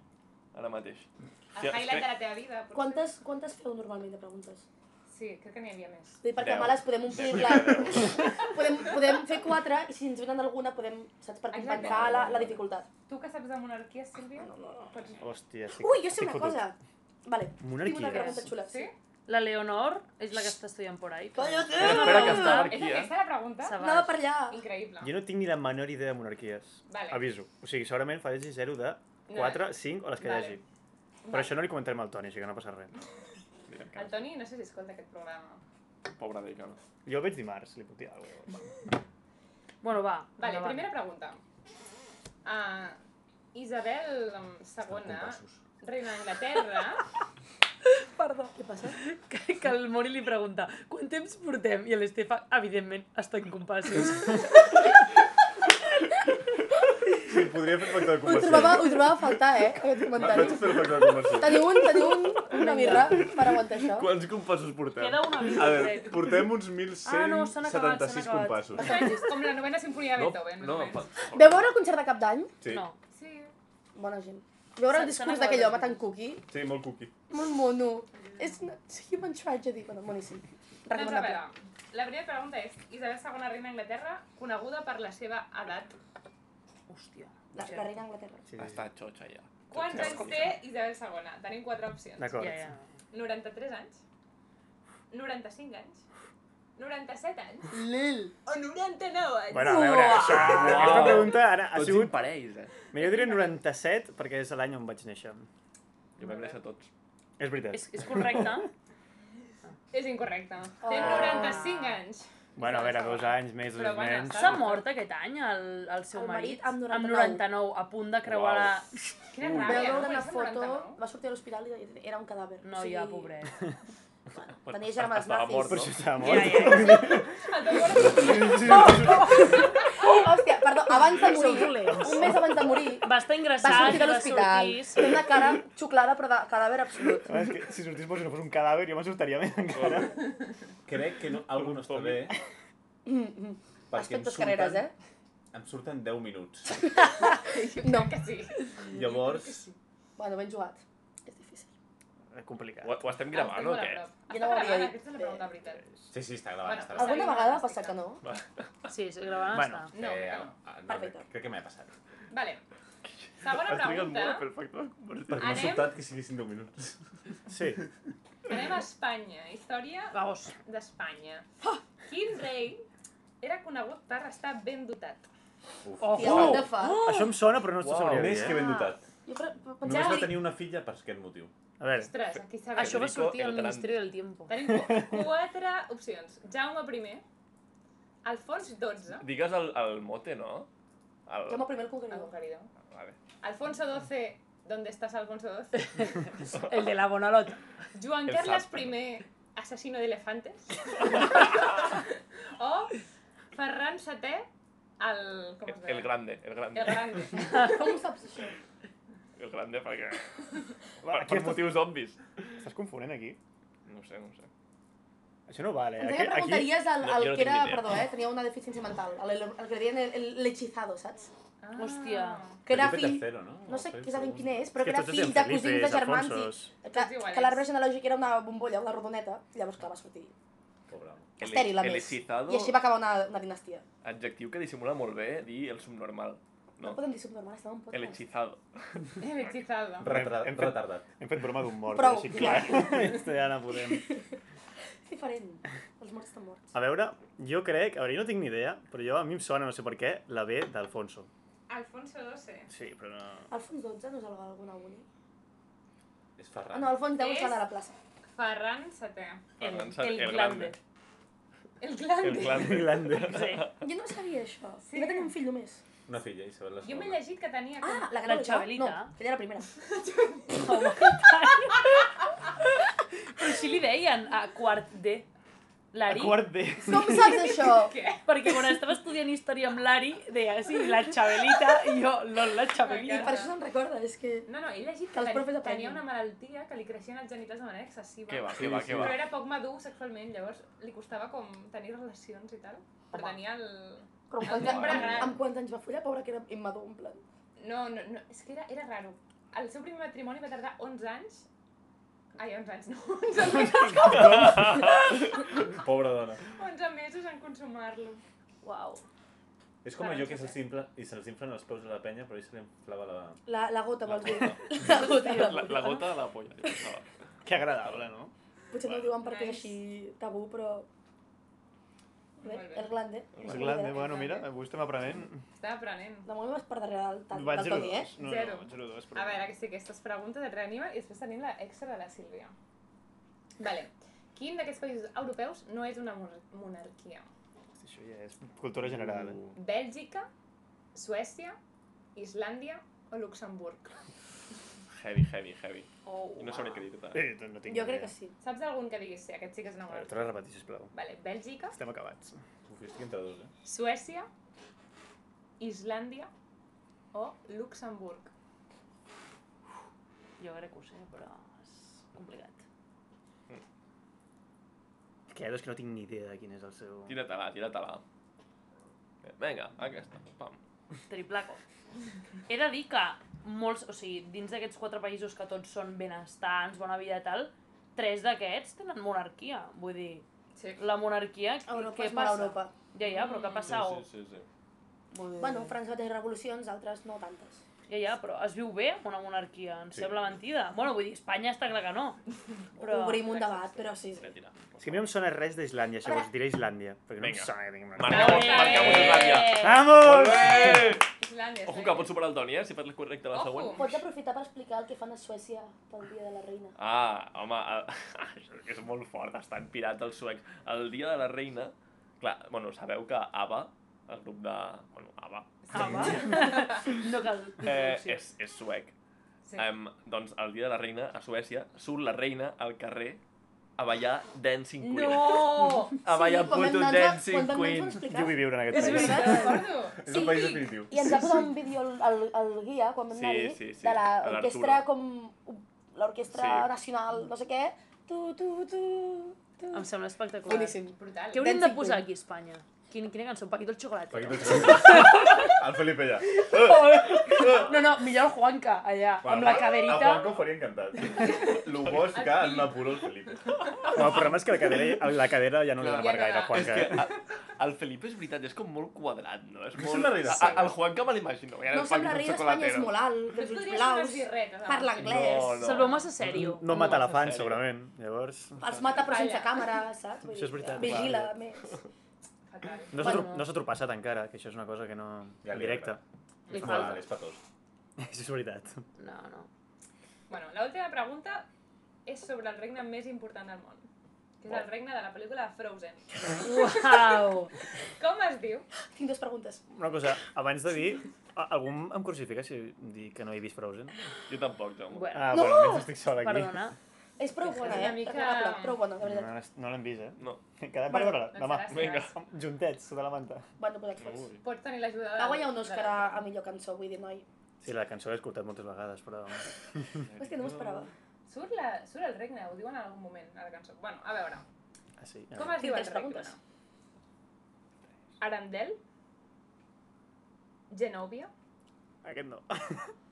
Speaker 1: Ara mateix.
Speaker 2: El highlight de la teva vida, potser.
Speaker 5: Quantes, quantes feu normalment de preguntes?
Speaker 2: Sí, crec que n'hi havia més.
Speaker 5: Vull dir, perquè
Speaker 1: Deu.
Speaker 5: amb les podem omplir la... (laughs) podem, podem fer quatre i si ens venen alguna podem, saps, per
Speaker 2: Exacte.
Speaker 5: compensar la, la dificultat.
Speaker 2: Tu que saps de monarquies, Sílvia?
Speaker 5: No, no, no.
Speaker 2: Pots...
Speaker 6: Hòstia, estic,
Speaker 5: Ui, jo sé una
Speaker 6: fotut.
Speaker 5: cosa. Vale, tinc una pregunta xula.
Speaker 2: Sí?
Speaker 3: La Leonor és la que està estudiant por ahí.
Speaker 5: Cállate.
Speaker 1: Espera, espera, que està
Speaker 2: És
Speaker 1: aquí, eh?
Speaker 2: aquesta la pregunta?
Speaker 5: Anava per allà.
Speaker 2: Increïble.
Speaker 6: Jo no tinc ni la menor idea de monarquies.
Speaker 2: Vale.
Speaker 6: Aviso. O sigui, segurament faré 0 de 4, 5 o les que hi
Speaker 2: Vale.
Speaker 6: hagi. Però això no li comentarem al Toni, així que no passa res.
Speaker 1: Direm
Speaker 2: El Toni no sé si escolta aquest programa.
Speaker 1: Pobre d'ell, que no.
Speaker 6: Jo el veig dimarts, li puc dir alguna cosa. (laughs)
Speaker 3: Bueno, va,
Speaker 2: Vale,
Speaker 3: endavant.
Speaker 2: primera pregunta. Uh, Isabel II,
Speaker 4: compassos.
Speaker 2: reina d'Anglaterra, (laughs)
Speaker 3: Perdó.
Speaker 5: Què passa?
Speaker 3: Que, que el Mori li pregunta quant temps portem? I l'Estefa, evidentment, està en compassos. (laughs)
Speaker 4: Sí, podria fer factor de
Speaker 5: Ho
Speaker 4: conversió.
Speaker 5: trobava, ho trobava a faltar, eh, aquest comentari.
Speaker 4: Vaig fer factor de conversió.
Speaker 5: Teniu, un, teniu un, una birra per aguantar això?
Speaker 1: Quants compassos portem?
Speaker 3: Queda una mica,
Speaker 4: A veure, portem uns
Speaker 3: Ah, no, acabat,
Speaker 4: 1.176 compassos.
Speaker 2: Això és com la novena sinfonia de
Speaker 1: No,
Speaker 2: Beethoven.
Speaker 1: no,
Speaker 2: més o
Speaker 1: fa...
Speaker 2: menys.
Speaker 5: Veu veure el concert de cap d'any?
Speaker 4: Sí,
Speaker 3: No.
Speaker 2: Sí.
Speaker 5: Bona gent. Veure el discurs d'aquell home tan cookie,
Speaker 4: sí, molt cookie.
Speaker 5: molt mono. És una human tragedy. Bueno, boníssim.
Speaker 2: Doncs a
Speaker 5: Recomanable.
Speaker 2: veure, la primera pregunta és, Isabel II, reina d'Anglaterra, coneguda per la seva edat.
Speaker 3: Hòstia.
Speaker 5: La, la reina d'Anglaterra.
Speaker 6: Sí, sí.
Speaker 1: Està xotxa ja.
Speaker 2: Quants
Speaker 1: Xotxa.
Speaker 2: anys té Isabel II? Tenim quatre opcions.
Speaker 6: D'acord.
Speaker 3: Ja, ja.
Speaker 2: 93 anys? 95 anys? 97 anys?
Speaker 5: Lil.
Speaker 2: O 99 anys?
Speaker 6: Bueno, a veure, això, aquesta pregunta ara ha
Speaker 1: Tots
Speaker 6: sigut...
Speaker 1: imparells, eh?
Speaker 6: Mira, jo diré 97 perquè és l'any on vaig néixer.
Speaker 1: Jo vam néixer tots.
Speaker 6: És veritat.
Speaker 3: És, és correcte? (laughs)
Speaker 2: És incorrecte. Té
Speaker 5: Oh.
Speaker 2: 95 anys.
Speaker 6: Bueno, a veure, dos anys més, dos
Speaker 2: Però
Speaker 6: anys
Speaker 2: bueno,
Speaker 6: menys.
Speaker 3: S'ha mort aquest any el, el seu
Speaker 5: El marit
Speaker 3: marit?
Speaker 5: amb
Speaker 3: Amb
Speaker 5: 99.
Speaker 3: 99, a punt de creuar la...
Speaker 2: Quina ràbia,
Speaker 5: veure
Speaker 2: no?
Speaker 5: una foto,
Speaker 2: 99.
Speaker 5: va sortir a l'hospital i era un cadàver.
Speaker 3: No, ja, pobret. (laughs)
Speaker 5: Bueno, tenia germans
Speaker 1: Estava mort,
Speaker 6: Per
Speaker 5: nazis.
Speaker 6: això (laughs) (laughs) estava mort.
Speaker 3: ja, ja.
Speaker 5: Abans de morir, un mes abans de morir, (laughs)
Speaker 3: Va estar
Speaker 5: va
Speaker 3: ingressat
Speaker 5: sortir
Speaker 3: i
Speaker 5: de
Speaker 3: va
Speaker 5: l'hospital.
Speaker 3: sortir...
Speaker 5: Té una cara xuclada, però de cadàver absolut.
Speaker 6: Ah, És que si sortís fos, no fos un cadàver, jo m'assustaria més encara.
Speaker 4: Crec que no, algú no està bé. Perquè em
Speaker 5: Aspectes carreres, eh?
Speaker 4: Em surten 10 minuts. (laughs)
Speaker 5: No.
Speaker 2: Que sí.
Speaker 4: Llavors,
Speaker 5: Bueno, ben jugat. És.
Speaker 6: És complicat.
Speaker 1: Ho, ho estem gravant o
Speaker 2: Estic molt a
Speaker 1: què?
Speaker 5: Jo
Speaker 2: Està
Speaker 5: no ho havia
Speaker 2: gravant,
Speaker 5: dit.
Speaker 2: aquesta és la pregunta de veritat.
Speaker 4: sí, sí, està gravant.
Speaker 2: Bueno,
Speaker 4: Està
Speaker 2: Alguna
Speaker 4: gravant.
Speaker 5: Alguna vegada ha passat que no?
Speaker 3: Sí, sí, gravant
Speaker 6: Bueno.
Speaker 3: està.
Speaker 2: No,
Speaker 4: Eh,
Speaker 2: no.
Speaker 4: ah, no,
Speaker 5: Perfecte.
Speaker 4: crec que m'ha passat.
Speaker 2: Vale. Segona
Speaker 1: Has trigat molt
Speaker 2: pregunta.
Speaker 1: pel factor.
Speaker 4: Perquè m'ha sobtat que siguessin 10 minuts.
Speaker 6: Sí.
Speaker 2: Anem a Espanya. Història
Speaker 3: Vamos.
Speaker 2: d'Espanya. Quin rei era conegut per estar ben dotat?
Speaker 4: Uf.
Speaker 3: Oh,
Speaker 5: Tia,
Speaker 3: oh.
Speaker 5: fuck?
Speaker 6: Això em sona, però no
Speaker 1: Uau.
Speaker 6: sabria
Speaker 4: Més que
Speaker 6: eh?
Speaker 4: ben dotat.
Speaker 5: Jo crec,
Speaker 4: Només
Speaker 5: pensava
Speaker 4: va
Speaker 5: que...
Speaker 4: tenir una filla per aquest motiu.
Speaker 6: A veure,
Speaker 2: Ostres, aquí sabem.
Speaker 3: Això va sortir al. Ministeri del Tiempo.
Speaker 2: Tenim qu- quatre (laughs) opcions. Jaume I, Alfons XII,
Speaker 1: Digues el, el mote, no? El...
Speaker 5: Jaume primer el
Speaker 2: el
Speaker 5: conqueridor.
Speaker 2: conqueridor.
Speaker 1: Vale.
Speaker 2: Alfonso XII, ¿dónde estás Alfonso XII? (laughs)
Speaker 3: El de la Bonalota.
Speaker 2: Joan
Speaker 1: El
Speaker 2: Carles. I, asesino de elefantes. (laughs) o Ferran VII, el... Com es deia?
Speaker 1: el grande, el grande.
Speaker 2: El grande.
Speaker 5: Com ho saps, això?
Speaker 1: El grande perquè... (laughs)
Speaker 6: Va,
Speaker 1: per,
Speaker 6: aquí
Speaker 1: per
Speaker 6: estàs,
Speaker 1: motius obvis.
Speaker 6: estàs confonent aquí.
Speaker 1: No ho sé, no ho sé.
Speaker 6: Això no vale.
Speaker 5: Pensava
Speaker 6: Aquí,
Speaker 5: que
Speaker 6: aquí...
Speaker 5: preguntaries al,
Speaker 1: No,
Speaker 5: al
Speaker 1: no
Speaker 5: que era,
Speaker 1: idea.
Speaker 5: perdó, eh? Tenia una deficiència mental. El, el, el que deien el, el lechizado, saps?
Speaker 2: Ah.
Speaker 3: Hòstia.
Speaker 5: Que era fill...
Speaker 4: III, no?
Speaker 5: No sé exactament quin és, però que
Speaker 6: que
Speaker 5: era fill de cosins de germans i que, que l'arbre genealògic era una bombolla, una rodoneta, i llavors clar, va sortir.
Speaker 4: Pobre
Speaker 5: estèril, a
Speaker 1: el
Speaker 5: més. I així va acabar una, una dinastia.
Speaker 1: adjectiu que dissimula molt bé, dir el subnormal.
Speaker 5: No,
Speaker 1: No,
Speaker 5: podem dir subnormal, estem en un
Speaker 1: el
Speaker 5: podcast.
Speaker 1: hechizado. (laughs)
Speaker 2: El hechizado.
Speaker 4: Retra
Speaker 6: Hem fet-
Speaker 4: retardat.
Speaker 6: Hem fet broma d'un mort,
Speaker 5: Prou,
Speaker 6: així clar. (laughs) Aquesta ja no podem.
Speaker 5: És diferent. Els morts estan morts.
Speaker 6: A veure, jo crec, a veure, jo no tinc ni idea, però jo a mi em sona, no sé per què, la B d'Alfonso.
Speaker 2: Alfonso XII.
Speaker 6: Sí, però no...
Speaker 5: Alfons XII no és el- alguna uni?
Speaker 4: És
Speaker 5: Ah,
Speaker 4: Ferran.
Speaker 5: no, Alfons X
Speaker 2: És-
Speaker 5: és el de la plaça.
Speaker 2: Ferran VII.
Speaker 3: El,
Speaker 1: Ferran VII,
Speaker 3: el,
Speaker 1: el
Speaker 3: grande.
Speaker 2: El grande.
Speaker 1: El grande.
Speaker 6: Grande.
Speaker 3: Sí.
Speaker 5: Jo no sabia això.
Speaker 2: Sí.
Speaker 5: Sí. Jo tenia un fill només.
Speaker 4: Una filla, Isabel la
Speaker 2: Jo m'he
Speaker 4: segona.
Speaker 2: llegit que tenia com...
Speaker 5: Ah, la
Speaker 3: La
Speaker 5: gran
Speaker 3: Xabelita.
Speaker 5: No, que ella era la primera. (laughs)
Speaker 3: Però així li deien a quart D.
Speaker 6: A
Speaker 3: L'Ari.
Speaker 6: quart B.
Speaker 5: Com saps això? (laughs)
Speaker 2: Què?
Speaker 3: Perquè quan estava estudiant història amb l'Ari, deia, sí, la Xabelita, i jo, lol, la
Speaker 5: I
Speaker 3: Xabelita.
Speaker 5: per això se'n recorda, és que...
Speaker 2: No, no, he llegit
Speaker 5: Que els
Speaker 2: que
Speaker 5: profes
Speaker 2: tenia,
Speaker 5: aprenguin.
Speaker 2: una malaltia que li creixien els genitals de manera excessiva.
Speaker 1: Què va, què va,
Speaker 4: sí.
Speaker 1: què
Speaker 2: Però
Speaker 1: va?
Speaker 2: era poc madur sexualment, llavors li costava com tenir relacions i tal. Però
Speaker 5: Home.
Speaker 2: tenia el...
Speaker 5: Però amb quants, amb, amb quants anys va follar? Pobre, que era immadur, en plan.
Speaker 2: No, no, no, és que era, era raro. El seu primer matrimoni va tardar 11 anys. Ai, 11 anys, no, (laughs) 11 mesos, (laughs)
Speaker 4: Pobra dona.
Speaker 2: 11 mesos en consumar-lo.
Speaker 3: Uau.
Speaker 4: És com allò que se'ls infla, i se'ls inflen els peus a la penya, però ell se li inflava la...
Speaker 5: La, la gota, vols dir?
Speaker 1: La (laughs)
Speaker 5: La gota.
Speaker 1: La, la gota de la polla.
Speaker 6: Que agradable, no?
Speaker 5: Potser no ho diuen perquè és així tabú, però... Bé,
Speaker 2: Molt bé.
Speaker 5: el glande.
Speaker 1: El
Speaker 5: no sé
Speaker 6: Grande,
Speaker 5: idea.
Speaker 6: bueno, mira, avui estem aprenent.
Speaker 2: Estava aprenent.
Speaker 5: De moment vas per darrere del, del,
Speaker 6: Vaig
Speaker 5: del Toni, eh?
Speaker 6: 0-2. No,
Speaker 2: Zero.
Speaker 6: no, 0-2. però-
Speaker 2: A veure, que sí, aquestes preguntes et reanima i després tenim la extra de la Sílvia. Vale. Quin d'aquests països europeus no és una monar- monarquia?
Speaker 6: Això ja és cultura general. eh?
Speaker 2: Bèlgica, Suècia, Islàndia o Luxemburg?
Speaker 1: Heavy, heavy, heavy.
Speaker 3: Oh,
Speaker 1: No sabria què dir tota.
Speaker 6: Eh, no tinc
Speaker 5: Jo crec que sí.
Speaker 2: Saps algun que diguis sí, aquest sí que és una
Speaker 6: A veure,
Speaker 2: monarquia?
Speaker 6: torna a repetir, sisplau.
Speaker 2: Vale, Bèlgica,
Speaker 6: Estem acabats.
Speaker 4: Uf, jo estic entre dos, eh?
Speaker 2: Suècia, Islàndia o Luxemburg?
Speaker 3: Jo crec que ho sé, però és complicat.
Speaker 6: És que dos que no tinc ni idea de quin és el seu...
Speaker 1: Tira-te-la, tira-te-la. Vinga, aquesta. Pam.
Speaker 3: Triplaco. He de dir que molts, o sigui, dins d'aquests quatre països que tots són benestants, bona vida i tal, tres d'aquests tenen monarquia. Vull dir,
Speaker 2: Sí.
Speaker 3: la monarquia,
Speaker 5: Europa
Speaker 3: què
Speaker 5: és molt
Speaker 3: passa?
Speaker 5: Europa.
Speaker 3: Ja, ja, però què ha passat?
Speaker 1: Sí, sí, sí.
Speaker 3: Vull dir-
Speaker 5: Bueno, França té revolucions, altres no tantes.
Speaker 3: Ja, ja, però es viu bé amb una monarquia, em sembla mentida. Bueno, vull dir, Espanya està clar que no. (laughs) Però...
Speaker 5: Obrim un debat, però sí. sí.
Speaker 1: Tira, tira.
Speaker 6: És que a mi no em sona res d'Islàndia, llavors diré Islàndia. Perquè no em
Speaker 1: Vinga.
Speaker 6: sona que tinguin una...
Speaker 1: Marcamos, marcamos Islàndia.
Speaker 6: Vamos!
Speaker 1: Bé!
Speaker 2: Islàndia,
Speaker 1: Ojo que pots superar el Toni, eh? Si fas la correcta la
Speaker 2: Ojo.
Speaker 1: següent.
Speaker 5: Pots aprofitar per explicar el que fan a Suècia pel Dia de la Reina.
Speaker 1: Ah, home, (laughs) això és molt fort, estan pirats els suecs. El dia de la reina, clar, bueno, sabeu que ABBA, el grup de... Bueno, ABBA,
Speaker 3: Ah, va. (laughs) no cal
Speaker 1: eh, és, és suec.
Speaker 2: Sí.
Speaker 1: Um, doncs el dia de la reina, a Suècia, surt la reina al carrer a ballar Dancing Queen.
Speaker 2: No! (laughs)
Speaker 1: A ballar
Speaker 5: quan vam
Speaker 1: puto
Speaker 5: anar- quan
Speaker 1: Dancing
Speaker 5: anar
Speaker 1: Queen.
Speaker 6: Jo vull viure en aquest
Speaker 2: És
Speaker 6: país.
Speaker 2: veritat, recordo.
Speaker 4: És un país definitiu.
Speaker 5: I ens va posar un vídeo al, al, al guia, quan vam
Speaker 1: Sí,
Speaker 5: anar-hi,
Speaker 1: sí, sí,
Speaker 5: de l'orquestra com... L'orquestra
Speaker 1: Sí.
Speaker 5: nacional, no sé què. Tu, tu, tu, tu.
Speaker 3: Em sembla espectacular.
Speaker 5: Boníssim.
Speaker 2: Brutal.
Speaker 3: Què hauríem de posar aquí a Espanya? Quin, quina cançó? Paquito el xocolate.
Speaker 4: Paquito el (laughs) Felipe ja. (laughs)
Speaker 3: No, no, millor el Juanca, allà, amb la
Speaker 4: A
Speaker 3: caderita.
Speaker 4: Juanca ho faria encantat. Lo bo és ficar en un apuro el Felipe.
Speaker 6: No, el problema és que la cadera, la cadera ja no li dona
Speaker 2: no
Speaker 6: gaire. Juanca.
Speaker 1: És que
Speaker 6: eh?
Speaker 1: a- el Felipe és veritat, és com molt quadrat, no? És molt... A- a- El Juanca me l'imagino. ja
Speaker 5: No
Speaker 1: el
Speaker 5: sembla rei d'Espanya, és molt alt,
Speaker 2: No
Speaker 5: té
Speaker 2: et
Speaker 5: els ulls blaus, parla anglès,
Speaker 1: No, no.
Speaker 3: Se'l veu massa sèrio.
Speaker 6: No mata
Speaker 1: massa
Speaker 6: elefants, segurament. Llavors...
Speaker 5: els mata però sense càmera, saps?
Speaker 6: Això és veritat,
Speaker 5: Vigila, més.
Speaker 2: Fatal.
Speaker 6: No s'ha
Speaker 3: Bueno.
Speaker 6: no tropassat encara, que això és una cosa que no...
Speaker 4: Ja
Speaker 6: en
Speaker 4: li
Speaker 6: directe.
Speaker 3: Li falta.
Speaker 4: és patós. (laughs)
Speaker 6: Això és veritat.
Speaker 3: No, no.
Speaker 2: Bueno, l'última pregunta és sobre el regne més important del món. Que és el regne de la pel·lícula Frozen.
Speaker 3: Uau! (laughs)
Speaker 2: Com es diu?
Speaker 5: Tinc dues preguntes.
Speaker 6: Una cosa, abans de dir... Algú em crucifica si dic que no he vist Frozen?
Speaker 1: Jo tampoc, Jaume.
Speaker 3: Bueno,
Speaker 6: Ah,
Speaker 5: No!
Speaker 6: bueno, estic sol aquí.
Speaker 3: perdona.
Speaker 5: És prou bona,
Speaker 2: una
Speaker 5: eh?
Speaker 2: mica-
Speaker 5: Recomanable, prou bona, de
Speaker 6: No,
Speaker 5: veritat.
Speaker 6: l'has- no l'hem vist, eh?
Speaker 1: No.
Speaker 6: Quedem per
Speaker 5: Bueno,
Speaker 6: veure
Speaker 2: Doncs
Speaker 6: demà.
Speaker 2: seràs,
Speaker 1: Vinga.
Speaker 6: Juntets, sota la manta.
Speaker 5: Bueno, posats fots.
Speaker 1: Ui.
Speaker 2: Pots tenir l'ajuda de...
Speaker 5: Va guanyar un Òscar
Speaker 2: la-
Speaker 5: a, a millor cançó, vull dir, noi.
Speaker 6: Sí, la cançó l'he escoltat moltes vegades, però... (laughs)
Speaker 5: És que no m'ho esperava.
Speaker 2: Surt, la, surt el regne, ho diuen en algun moment, a la cançó. Bueno, a veure,
Speaker 6: Ah, sí.
Speaker 2: com es diu el
Speaker 5: tres
Speaker 2: regne?
Speaker 5: preguntes.
Speaker 2: Arandel? Genovia?
Speaker 6: Aquest no.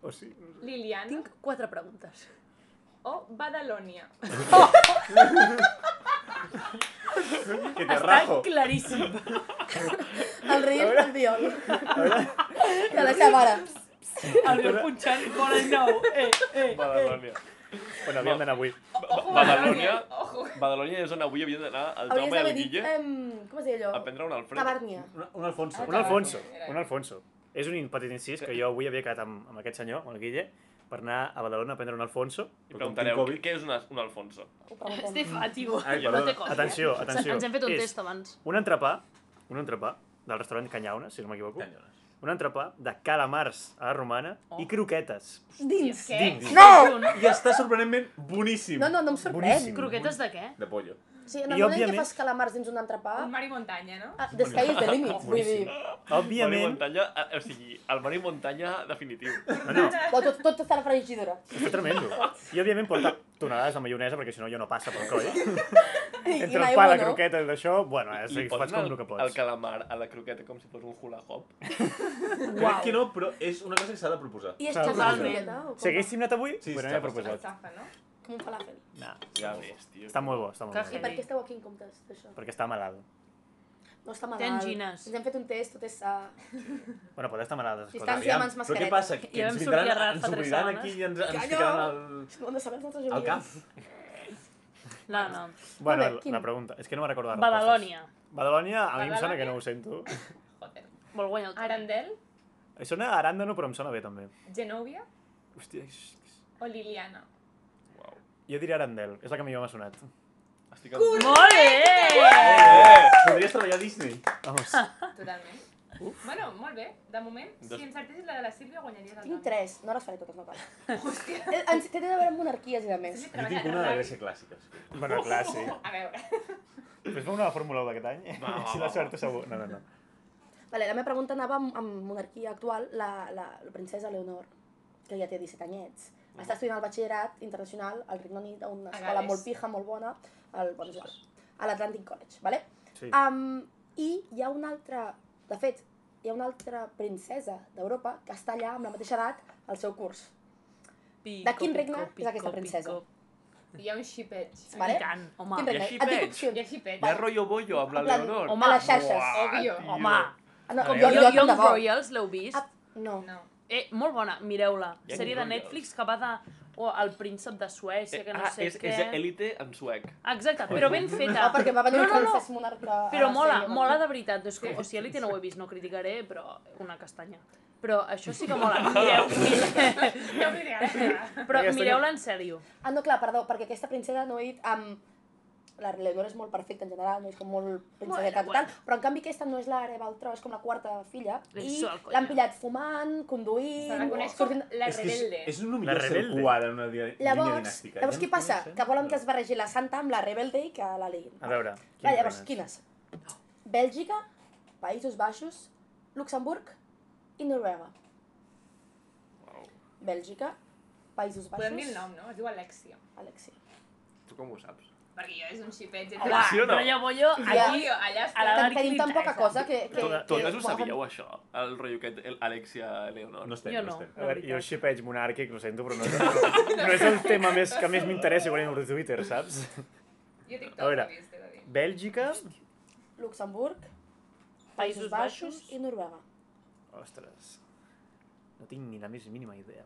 Speaker 6: o sí? No sé.
Speaker 2: Liliana?
Speaker 3: Tinc quatre preguntes.
Speaker 2: O Badalonia? (laughs)
Speaker 4: Que te
Speaker 3: Està
Speaker 4: rajo.
Speaker 3: claríssim.
Speaker 5: El rei és el viol. De la seva mare.
Speaker 3: El meu punxant vol el nou. Eh, eh, eh.
Speaker 1: Badalònia.
Speaker 6: Bueno, havíem d'anar avui.
Speaker 2: Ojo,
Speaker 1: Badalonia.
Speaker 2: Ojo.
Speaker 1: Badalònia és on avui havia d'anar el
Speaker 5: Hauries
Speaker 1: Jaume i el Guille
Speaker 5: com es deia allò?
Speaker 1: a prendre un Alfred.
Speaker 5: Tabàrnia.
Speaker 4: Un, un Alfonso.
Speaker 6: Un Alfonso, un Alfonso. És un petit incís que jo avui havia quedat amb, amb aquest senyor, amb el Guille, per anar a Badalona a prendre un Alfonso.
Speaker 1: I preguntareu,
Speaker 4: Covid.
Speaker 1: què és una, un Alfonso?
Speaker 3: Estefa, tio.
Speaker 4: Ai,
Speaker 3: no
Speaker 4: perdona.
Speaker 3: té cosa.
Speaker 6: Atenció, atenció.
Speaker 3: Ens hem fet un
Speaker 6: És
Speaker 3: test abans.
Speaker 6: Un entrepà, un entrepà del restaurant Canyauna, si no m'equivoco.
Speaker 4: Canyones.
Speaker 6: Un entrepà de calamars a la romana
Speaker 3: Oh.
Speaker 6: i croquetes.
Speaker 5: Dins.
Speaker 2: Què?
Speaker 6: Dins.
Speaker 5: No!
Speaker 4: I està sorprenentment boníssim.
Speaker 5: No, no, no em sorprèn.
Speaker 6: Boníssim.
Speaker 3: Croquetes de què?
Speaker 4: De pollo.
Speaker 5: Sí, en
Speaker 6: I,
Speaker 5: el moment en què
Speaker 6: òbviament-
Speaker 5: fas calamars dins un entrepà,
Speaker 2: Un mar i muntanya, no?
Speaker 5: ah, the sky is the limit, vull dir.
Speaker 1: Mar i
Speaker 6: Òbviament...
Speaker 1: muntanya, eh, o sigui, el mar i muntanya definitiu.
Speaker 6: No, no,
Speaker 5: O tot, tot està a la fregidora.
Speaker 6: és tremendo. I òbviament porta tonelades de maionesa, perquè si no jo no passa pel coll. (laughs)
Speaker 5: I,
Speaker 6: Entre
Speaker 5: i
Speaker 6: el pa, la
Speaker 5: no?
Speaker 6: croqueta i d'això, bueno, és, fas
Speaker 1: posen
Speaker 6: com
Speaker 1: el,
Speaker 6: el que
Speaker 1: el
Speaker 6: pots.
Speaker 1: calamar a la croqueta com si fos un hula hop.
Speaker 4: Crec que no, però és una cosa que s'ha de proposar.
Speaker 5: I és xafar la croqueta?
Speaker 6: Si haguéssim anat avui,
Speaker 4: Sí,
Speaker 6: he
Speaker 2: El
Speaker 6: proposat.
Speaker 2: xafa, no?
Speaker 5: Com un falàfel.
Speaker 6: No,
Speaker 1: Ja ves, tio.
Speaker 6: està molt bo, està molt
Speaker 3: Que
Speaker 6: bo.
Speaker 5: I per què esteu aquí en comptes d'això?
Speaker 6: Perquè està malalt.
Speaker 5: No està
Speaker 3: Té
Speaker 5: malalt.
Speaker 3: angines.
Speaker 5: Ens hem fet un test, tot és sa.
Speaker 6: Bueno, pot estar malalt, escolta.
Speaker 5: Distància. amb mans
Speaker 4: però què passa? Que
Speaker 3: Ja
Speaker 4: ens
Speaker 3: vam sortir
Speaker 4: vindran,
Speaker 3: rat
Speaker 4: ens
Speaker 3: fa tres
Speaker 4: obriran
Speaker 3: setmanes.
Speaker 4: aquí i ens, ens
Speaker 5: Calla!
Speaker 4: ficaran al,
Speaker 5: No hem de saber els nostres
Speaker 4: al cap.
Speaker 3: No, no.
Speaker 6: Bueno,
Speaker 5: Molt bé, quin?
Speaker 6: la pregunta, és que no me'n recordo les
Speaker 3: Badalònia.
Speaker 6: respostes. Badalònia, a mi em sona
Speaker 2: Badalònia?
Speaker 6: que no ho sento.
Speaker 2: Joder.
Speaker 3: Vol guanyar el Toni.
Speaker 2: Arandel?
Speaker 6: Sona a Aràndano, però em sona bé també.
Speaker 2: Genovia?
Speaker 6: Hòstia, és-
Speaker 2: O Liliana?
Speaker 6: Jo diria Arandel, és la que millor m'ha sonat.
Speaker 1: Estic en...
Speaker 3: Molt bé!
Speaker 4: Podries treballar a Disney.
Speaker 6: Vamos. (laughs)
Speaker 2: Totalment. Bueno, molt bé. De moment,
Speaker 1: Dos-
Speaker 2: si encertessis la de la Sílvia, guanyaries el
Speaker 5: Tinc tres, no les faré totes, no cal.
Speaker 2: Hòstia.
Speaker 5: Eh, ens- Té a veure amb monarquies i de més.
Speaker 4: Jo tinc una de Grècia clàssica. sí.
Speaker 6: Bueno, clar, sí. (laughs)
Speaker 2: A veure.
Speaker 6: Fes una Fórmula 1 d'aquest any?
Speaker 1: Va, va,
Speaker 6: si la sort és segur. No, no, no.
Speaker 5: Vale, la meva pregunta anava amb, amb monarquia actual, la, la, la princesa Leonor, que ja té 17 anyets. Està estudiant el batxillerat internacional al Regne Unit, a una
Speaker 2: A
Speaker 5: escola
Speaker 2: Gales.
Speaker 5: molt pija, molt bona, al, bueno, igual, a l'Atlantic College, vale?
Speaker 6: Sí.
Speaker 5: Um, I hi ha una altra, de fet, hi ha una altra princesa d'Europa que està allà amb la mateixa edat al seu curs.
Speaker 3: Pico,
Speaker 5: De quin regne
Speaker 3: pico,
Speaker 5: és aquesta
Speaker 3: pico,
Speaker 5: princesa?
Speaker 3: pico.
Speaker 2: Hi ha un xipeig.
Speaker 5: Vale.
Speaker 3: I tant, home.
Speaker 5: Quin regne? dic
Speaker 1: veig.
Speaker 5: opcions.
Speaker 2: Hi ha xipeig.
Speaker 1: Hi ha rotllo bollo amb la Leonor.
Speaker 3: home,
Speaker 5: a les xarxes.
Speaker 1: Uah,
Speaker 2: Òbvio.
Speaker 1: tio.
Speaker 3: Home,
Speaker 5: no,
Speaker 1: A
Speaker 5: jo, jo, jo, bo.
Speaker 3: Royals l'heu vist?
Speaker 5: Ah, no.
Speaker 2: No.
Speaker 3: Eh, molt bona, mireu-la.
Speaker 1: Young
Speaker 3: Sèrie de. Netflix que va de... O el príncep de Suècia, que no
Speaker 1: ah,
Speaker 3: sé
Speaker 1: és,
Speaker 3: què...
Speaker 1: és élite en suec.
Speaker 3: Exacte, però ben feta.
Speaker 5: Ah, perquè va venir
Speaker 3: no,
Speaker 5: el
Speaker 3: no, no.
Speaker 5: francès monarca
Speaker 3: Però
Speaker 5: la
Speaker 3: mola,
Speaker 5: sèrie,
Speaker 3: mola de veritat. És com, o sigui, Elite no ho he vist, no criticaré, però una castanya. Però això sí que mola. (laughs) Mireu, mireu, però mireu-la en sèrio.
Speaker 5: Ah, no, clar, perdó, perquè aquesta princesa no he dit... Um, la Leonor és molt perfecta en general, no és com molt princeseta
Speaker 3: Bueno,
Speaker 5: total, però en canvi aquesta no és l'Areba al tro, és com la quarta filla,
Speaker 3: És
Speaker 5: i l'han pillat fumant, conduint...
Speaker 2: Se la coneix com
Speaker 5: sortint-
Speaker 2: la
Speaker 4: És que és,
Speaker 2: rebelde.
Speaker 4: és una
Speaker 6: La
Speaker 4: millor ser
Speaker 6: rebelde.
Speaker 4: quadra en una dia, línia
Speaker 5: Llavors,
Speaker 4: dinàstica.
Speaker 5: llavors
Speaker 4: Ja
Speaker 5: què passa? Que volen que es barregi la Santa amb la Rebelde i que la liguin.
Speaker 6: A veure,
Speaker 5: Va, llavors, quines? Bèlgica, Països Baixos, Luxemburg i Noruega. Bèlgica, Països Baixos...
Speaker 2: Podem dir el nom, no? Es diu Alexia.
Speaker 5: Alexi.
Speaker 1: Tu com ho saps?
Speaker 2: Perquè jo és un xipeig.
Speaker 3: Home,
Speaker 1: Sí o no?
Speaker 3: rollo bollo, aquí...
Speaker 2: Allà, allà
Speaker 3: a la
Speaker 2: està.
Speaker 3: Dark
Speaker 5: Tenim tan
Speaker 3: li
Speaker 5: poca cosa que... que,
Speaker 6: Totes-
Speaker 1: Totes ho sabíeu, això? El rotllo aquest, el Alexia Leonor.
Speaker 4: No estem,
Speaker 3: Jo
Speaker 4: no
Speaker 3: no.
Speaker 4: estem.
Speaker 6: A veure, jo el xipeig monàrquic, ho sento, però no és, (laughs) no és el tema més, que més m'interessa quan entro a Twitter, saps?
Speaker 2: Jo dic
Speaker 6: A veure.
Speaker 2: he he de.
Speaker 6: Bèlgica...
Speaker 5: Luxemburg,
Speaker 3: Països
Speaker 5: Baixos. i Noruega.
Speaker 6: Ostres, no tinc ni la més mínima idea.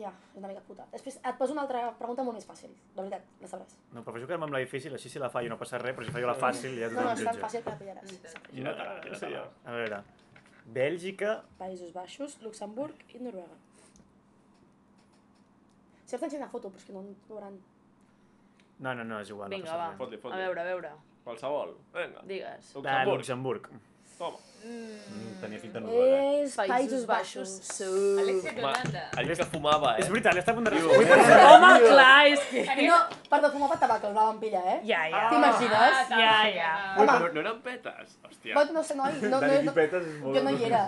Speaker 5: Ja, és una mica puta. Després et poso una altra pregunta molt més fàcil. De veritat, la sabràs.
Speaker 6: No, prefereixo quedar-me amb la difícil, així si la fallo no passa res, però si fallo la fàcil ja
Speaker 5: No, no,
Speaker 6: tothom
Speaker 5: és tan fàcil que la pillaràs.
Speaker 1: Imagina-te-la,
Speaker 6: No,
Speaker 1: imagina-te-la.
Speaker 6: A veure, Bèlgica...
Speaker 5: Països Baixos, Luxemburg i Noruega. Si els t'ensenyar foto, però és que no en veuran.
Speaker 6: No, no, no, és igual.
Speaker 3: Vinga,
Speaker 6: no
Speaker 3: va.
Speaker 6: passa
Speaker 1: Fot-li,
Speaker 3: A
Speaker 1: fot-li.
Speaker 3: veure, a veure.
Speaker 1: Qualsevol. Vinga.
Speaker 3: Digues.
Speaker 1: Luxemburg.
Speaker 6: Luxemburg.
Speaker 1: Toma.
Speaker 4: Mm, tenia finta Noruega.
Speaker 5: És Països Baixos.
Speaker 2: Alexia d'Holanda.
Speaker 1: allò que fumava, eh?
Speaker 6: És veritat, està a punt de respondre.
Speaker 3: Home, clar, és que...
Speaker 5: No, perdó, fumava tabac, el van pillar, eh?
Speaker 3: Ja, ja.
Speaker 5: T'imagines?
Speaker 2: Ah,
Speaker 3: Ja, ja.
Speaker 5: Home.
Speaker 1: no eren petes? Hòstia.
Speaker 5: No sé, noi, no, no, no, jo no hi era.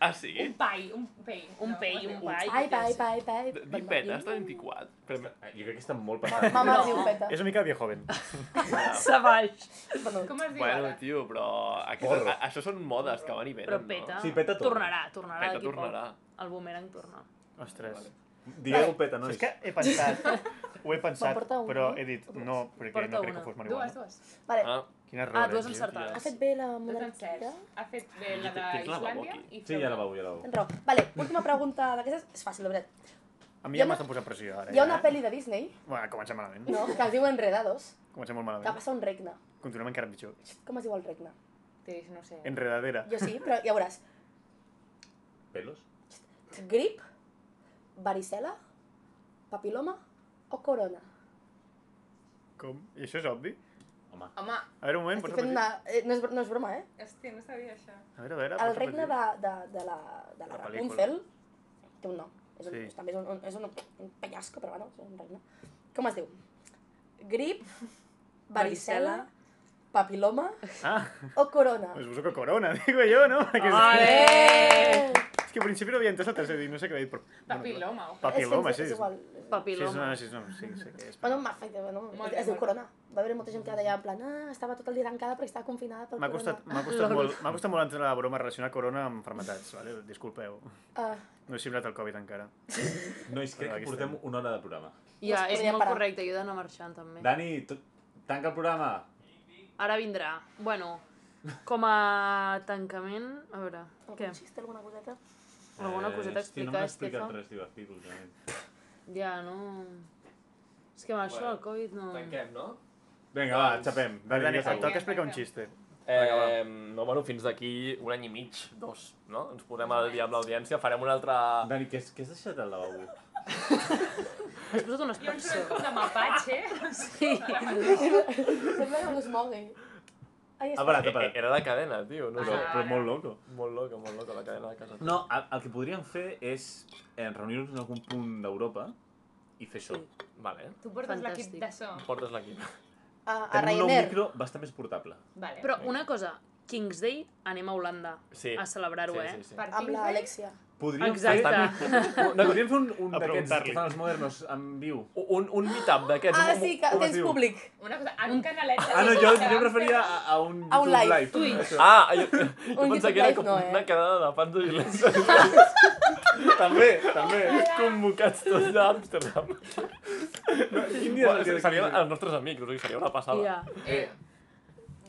Speaker 1: Ah, sí?
Speaker 2: Un pai, un pei.
Speaker 3: Un pei, un pai.
Speaker 5: Ai, pai, pai, pai.
Speaker 1: Dir petes de 24. Però...
Speaker 4: Ah, Jo crec que està molt passat.
Speaker 5: Mama
Speaker 3: No.
Speaker 5: diu peta.
Speaker 6: És una mica viejoven.
Speaker 3: Savage. (laughs)
Speaker 5: Perdó.
Speaker 2: Com es diu
Speaker 1: Bueno,
Speaker 2: ara?
Speaker 1: tio, però... Aquestes,
Speaker 4: Porro.
Speaker 1: a, això són modes que van i venen,
Speaker 3: Però peta.
Speaker 4: Sí, peta torna.
Speaker 3: Tornarà, tornarà.
Speaker 1: Peta
Speaker 3: d'aquí poc.
Speaker 1: tornarà.
Speaker 3: El boomerang torna.
Speaker 6: Ostres.
Speaker 4: Digueu peta, nois.
Speaker 6: És que he pensat, (laughs) ho he pensat, però
Speaker 5: no?
Speaker 6: he dit
Speaker 5: dues?
Speaker 6: no, perquè no crec que fos
Speaker 2: Dues,
Speaker 6: marihuana.
Speaker 2: dues.
Speaker 5: Vale,
Speaker 1: Ah,
Speaker 6: Quin error,
Speaker 3: Ah,
Speaker 6: eh,
Speaker 3: dues
Speaker 6: tio.
Speaker 3: encertades.
Speaker 5: ha fet bé la
Speaker 2: Dos
Speaker 5: monarquia?
Speaker 2: Ha fet bé la de
Speaker 1: Tens lavabo
Speaker 2: Islàndia
Speaker 1: aquí?
Speaker 2: i
Speaker 4: Sí, ja la veu, ja la veu.
Speaker 5: Tens raó. Vale, última pregunta d'aquestes. És fàcil, de veritat.
Speaker 6: A mi ja
Speaker 5: una-
Speaker 6: m'estan posant pressió ara.
Speaker 5: Hi ha una
Speaker 6: eh?
Speaker 5: pel·li de Disney,
Speaker 6: Bueno, comencem malament.
Speaker 5: no?, que es diu Enredados,
Speaker 6: Comencem molt
Speaker 5: que
Speaker 6: malament.
Speaker 5: passa a un regne.
Speaker 6: Continuem encara pitjor.
Speaker 5: Com es diu el regne?
Speaker 2: Tis, no sé.
Speaker 6: Enredadera.
Speaker 5: Jo sí, però ja veuràs.
Speaker 4: Pelos?
Speaker 5: Grip, varicela, papiloma o corona?
Speaker 6: Com? I això és obvi?
Speaker 4: Home.
Speaker 2: Home,
Speaker 6: A veure, un moment,
Speaker 5: Estic
Speaker 6: pots
Speaker 5: fent
Speaker 6: repetir?
Speaker 5: una... eh, No és, no és broma, eh?
Speaker 2: hòstia, no sabia això.
Speaker 6: A veure, a veure,
Speaker 5: El regne de, de, de la, de la,
Speaker 6: La
Speaker 5: Rapunzel té un nom. És, un,
Speaker 6: Sí.
Speaker 5: és, també és, un, és un, un penyasco, però bueno, és un regne. Com es diu? Grip, varicela, papiloma
Speaker 6: Ah,
Speaker 5: o corona?
Speaker 6: pues que corona, (laughs) digo yo, ¿no? Que és, és que al principi no havia entès el tercer, dic, no sé què he dit, però...
Speaker 2: Papiloma. o-
Speaker 6: Papiloma,
Speaker 5: és,
Speaker 6: sí.
Speaker 5: és, és igual.
Speaker 6: Sí, és
Speaker 3: Papiloma.
Speaker 6: una, sí, és una, sí, sé què és.
Speaker 5: Bueno, perfecte, bueno,
Speaker 2: Molt
Speaker 5: es, diu corona. Va haver molta gent que deia en plan, ah, estava tot el dia tancada perquè estava confinada pel
Speaker 6: M'ha
Speaker 5: corona.
Speaker 6: costat, m'ha (laughs) costat, molt, m'ha costat molt entendre la broma relacionar corona amb malalties, vale? disculpeu.
Speaker 5: Ah,
Speaker 6: No he semblat el Covid encara. (laughs)
Speaker 4: Nois, crec que portem
Speaker 6: estem.
Speaker 4: una hora de programa.
Speaker 3: Ja, és molt
Speaker 5: parar.
Speaker 3: correcte, jo he d'anar marxant també.
Speaker 4: Dani, tanca el programa.
Speaker 3: Ara vindrà. Bueno, com a tancament... A veure, què?
Speaker 5: algun xiste, alguna coseta?
Speaker 3: Alguna coseta a
Speaker 4: hosti,
Speaker 3: explicar,
Speaker 4: no m'ha explicat
Speaker 3: Estefa?
Speaker 4: res divertit, últimament. (laughs)
Speaker 3: Ja, no... És que amb això del Covid no...
Speaker 1: Tanquem, no?
Speaker 4: Vinga, va, xapem.
Speaker 6: Dani,
Speaker 4: Dani,
Speaker 6: et toca explicar un xiste.
Speaker 1: Eh, no, bueno, fins d'aquí un any i mig, dos, no? Ens posem al dia amb l'audiència, farem un altre...
Speaker 4: Dani, què, has- què has deixat al lavabo? (laughs)
Speaker 3: Has posat un
Speaker 2: I un soroll
Speaker 3: espersor.
Speaker 2: com de mapatge.
Speaker 3: Sí. (laughs)
Speaker 5: Sembla que no es mogui. Ai,
Speaker 4: Ha parat, ha
Speaker 1: Eh,
Speaker 4: parat.
Speaker 1: Era la cadena, tio, no
Speaker 4: Però,
Speaker 1: sé.
Speaker 4: però molt loco.
Speaker 1: Molt loca, molt loca, la cadena de casa.
Speaker 4: No, el, el que podríem fer és eh, reunir-nos en algun punt d'Europa i fer això.
Speaker 3: Sí.
Speaker 1: Vale,
Speaker 2: Tu portes l'equip de so.
Speaker 1: portes l'equip.
Speaker 5: A, a
Speaker 4: Tenim un nou micro bastant més portable.
Speaker 2: Vale.
Speaker 3: Però una cosa, King's Day anem a Holanda
Speaker 1: Sí.
Speaker 3: a celebrar-ho,
Speaker 1: sí,
Speaker 3: eh?
Speaker 1: Sí, sí.
Speaker 2: Per
Speaker 5: Amb
Speaker 2: King's Day?
Speaker 4: Podríem
Speaker 3: Exacte.
Speaker 4: fer... No, podríem fer un, un
Speaker 6: A
Speaker 4: d'aquests que fan els modernos en viu.
Speaker 1: Un, un meetup d'aquests.
Speaker 5: Ah,
Speaker 1: un-
Speaker 5: sí, que tens
Speaker 4: diu?
Speaker 5: públic.
Speaker 2: Una cosa, en un canalet...
Speaker 4: Ah, no, jo, jo em referia
Speaker 2: fer-
Speaker 4: a, a un
Speaker 5: A un live.
Speaker 4: live.
Speaker 3: Twitch.
Speaker 1: Ah, jo, jo
Speaker 5: Un
Speaker 1: pensava que era
Speaker 5: live
Speaker 1: com
Speaker 5: no, eh?
Speaker 1: una quedada de fans de Gillespie (laughs)
Speaker 4: També, també.
Speaker 1: convocats tots d'Amsterdam.
Speaker 4: Quin dia és el que...
Speaker 1: Serien els nostres amics, o sigui, seria una passada.
Speaker 3: Ja.
Speaker 2: Eh,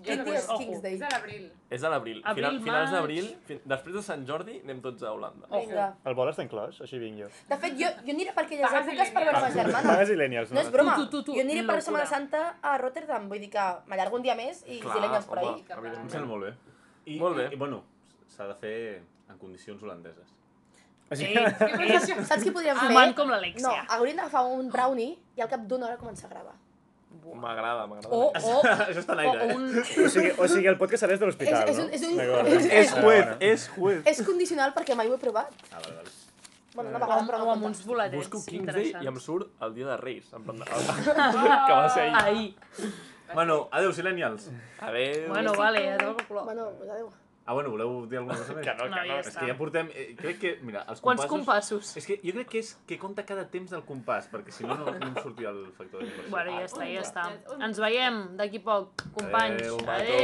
Speaker 2: jo
Speaker 5: Quin
Speaker 2: no
Speaker 5: dia és
Speaker 2: vull.
Speaker 5: King's Day?
Speaker 2: És a l'abril.
Speaker 1: És a l'abril.
Speaker 3: Abril,
Speaker 1: Final, finals d'abril, fin... després de Sant Jordi, anem tots a Holanda.
Speaker 5: Vinga.
Speaker 6: El vol està inclòs? Així vinc jo.
Speaker 5: De fet, jo, jo aniré per aquelles
Speaker 2: Pagues
Speaker 5: èpoques per veure ma germana.
Speaker 6: Pagues Ilenials,
Speaker 5: No
Speaker 6: no?
Speaker 5: és broma.
Speaker 3: Tu, tu, tu,
Speaker 5: Jo aniré per. Setmana Santa a Rotterdam, vull dir que m'allargo un dia més i
Speaker 1: Clar,
Speaker 5: Zilenials per ahí.
Speaker 4: Em sembla molt bé. I,
Speaker 1: Molt bé.
Speaker 4: I, bueno, s'ha de fer en condicions holandeses.
Speaker 6: Així
Speaker 2: Què
Speaker 3: és
Speaker 2: això?
Speaker 5: Saps què podríem fer?
Speaker 3: fumant com
Speaker 5: No,
Speaker 3: l'Alexia.
Speaker 5: hauríem d'agafar un brownie i al cap d'una hora començar a gravar.
Speaker 1: M'agrada, m'agrada.
Speaker 3: O, o, (laughs)
Speaker 4: Això està en
Speaker 3: o,
Speaker 4: aire,
Speaker 3: o
Speaker 4: eh?
Speaker 3: un...
Speaker 6: O sigui, o sigui, el podcast serà des de l'hospital,
Speaker 5: És- és
Speaker 6: no?
Speaker 5: un- és un-
Speaker 6: D'acord.
Speaker 5: és-
Speaker 4: És
Speaker 6: Ah,
Speaker 4: juez, és juez.
Speaker 5: És condicional perquè mai ho he provat.
Speaker 4: Ah, vale, vale.
Speaker 5: Bueno, una
Speaker 3: O
Speaker 5: vegada,
Speaker 3: amb,
Speaker 5: però
Speaker 3: o
Speaker 5: no
Speaker 3: amb uns boletets
Speaker 1: Busco King's Day i em surt el dia de Reis. En plan, de- (laughs) que va ser ahir.
Speaker 3: Ahir.
Speaker 4: Bueno, adeu, silenials.
Speaker 1: Adéu.
Speaker 3: Bueno, vale, a tot el color.
Speaker 5: Bueno, pues adéu.
Speaker 4: Ah, bueno, voleu dir alguna cosa (laughs) més?
Speaker 1: Que no,
Speaker 3: No,
Speaker 1: que no.
Speaker 3: ja
Speaker 4: És que ja portem... Eh, crec que, mira, els
Speaker 3: Quants
Speaker 4: compassos...
Speaker 3: compassos?
Speaker 4: És que jo crec que és que compta cada temps del compàs, perquè si no, no, no em sortia el factor d'inversió.
Speaker 3: Bueno, ja està, ja està. Ens veiem d'aquí poc, companys.
Speaker 4: Adéu,
Speaker 3: Adéu.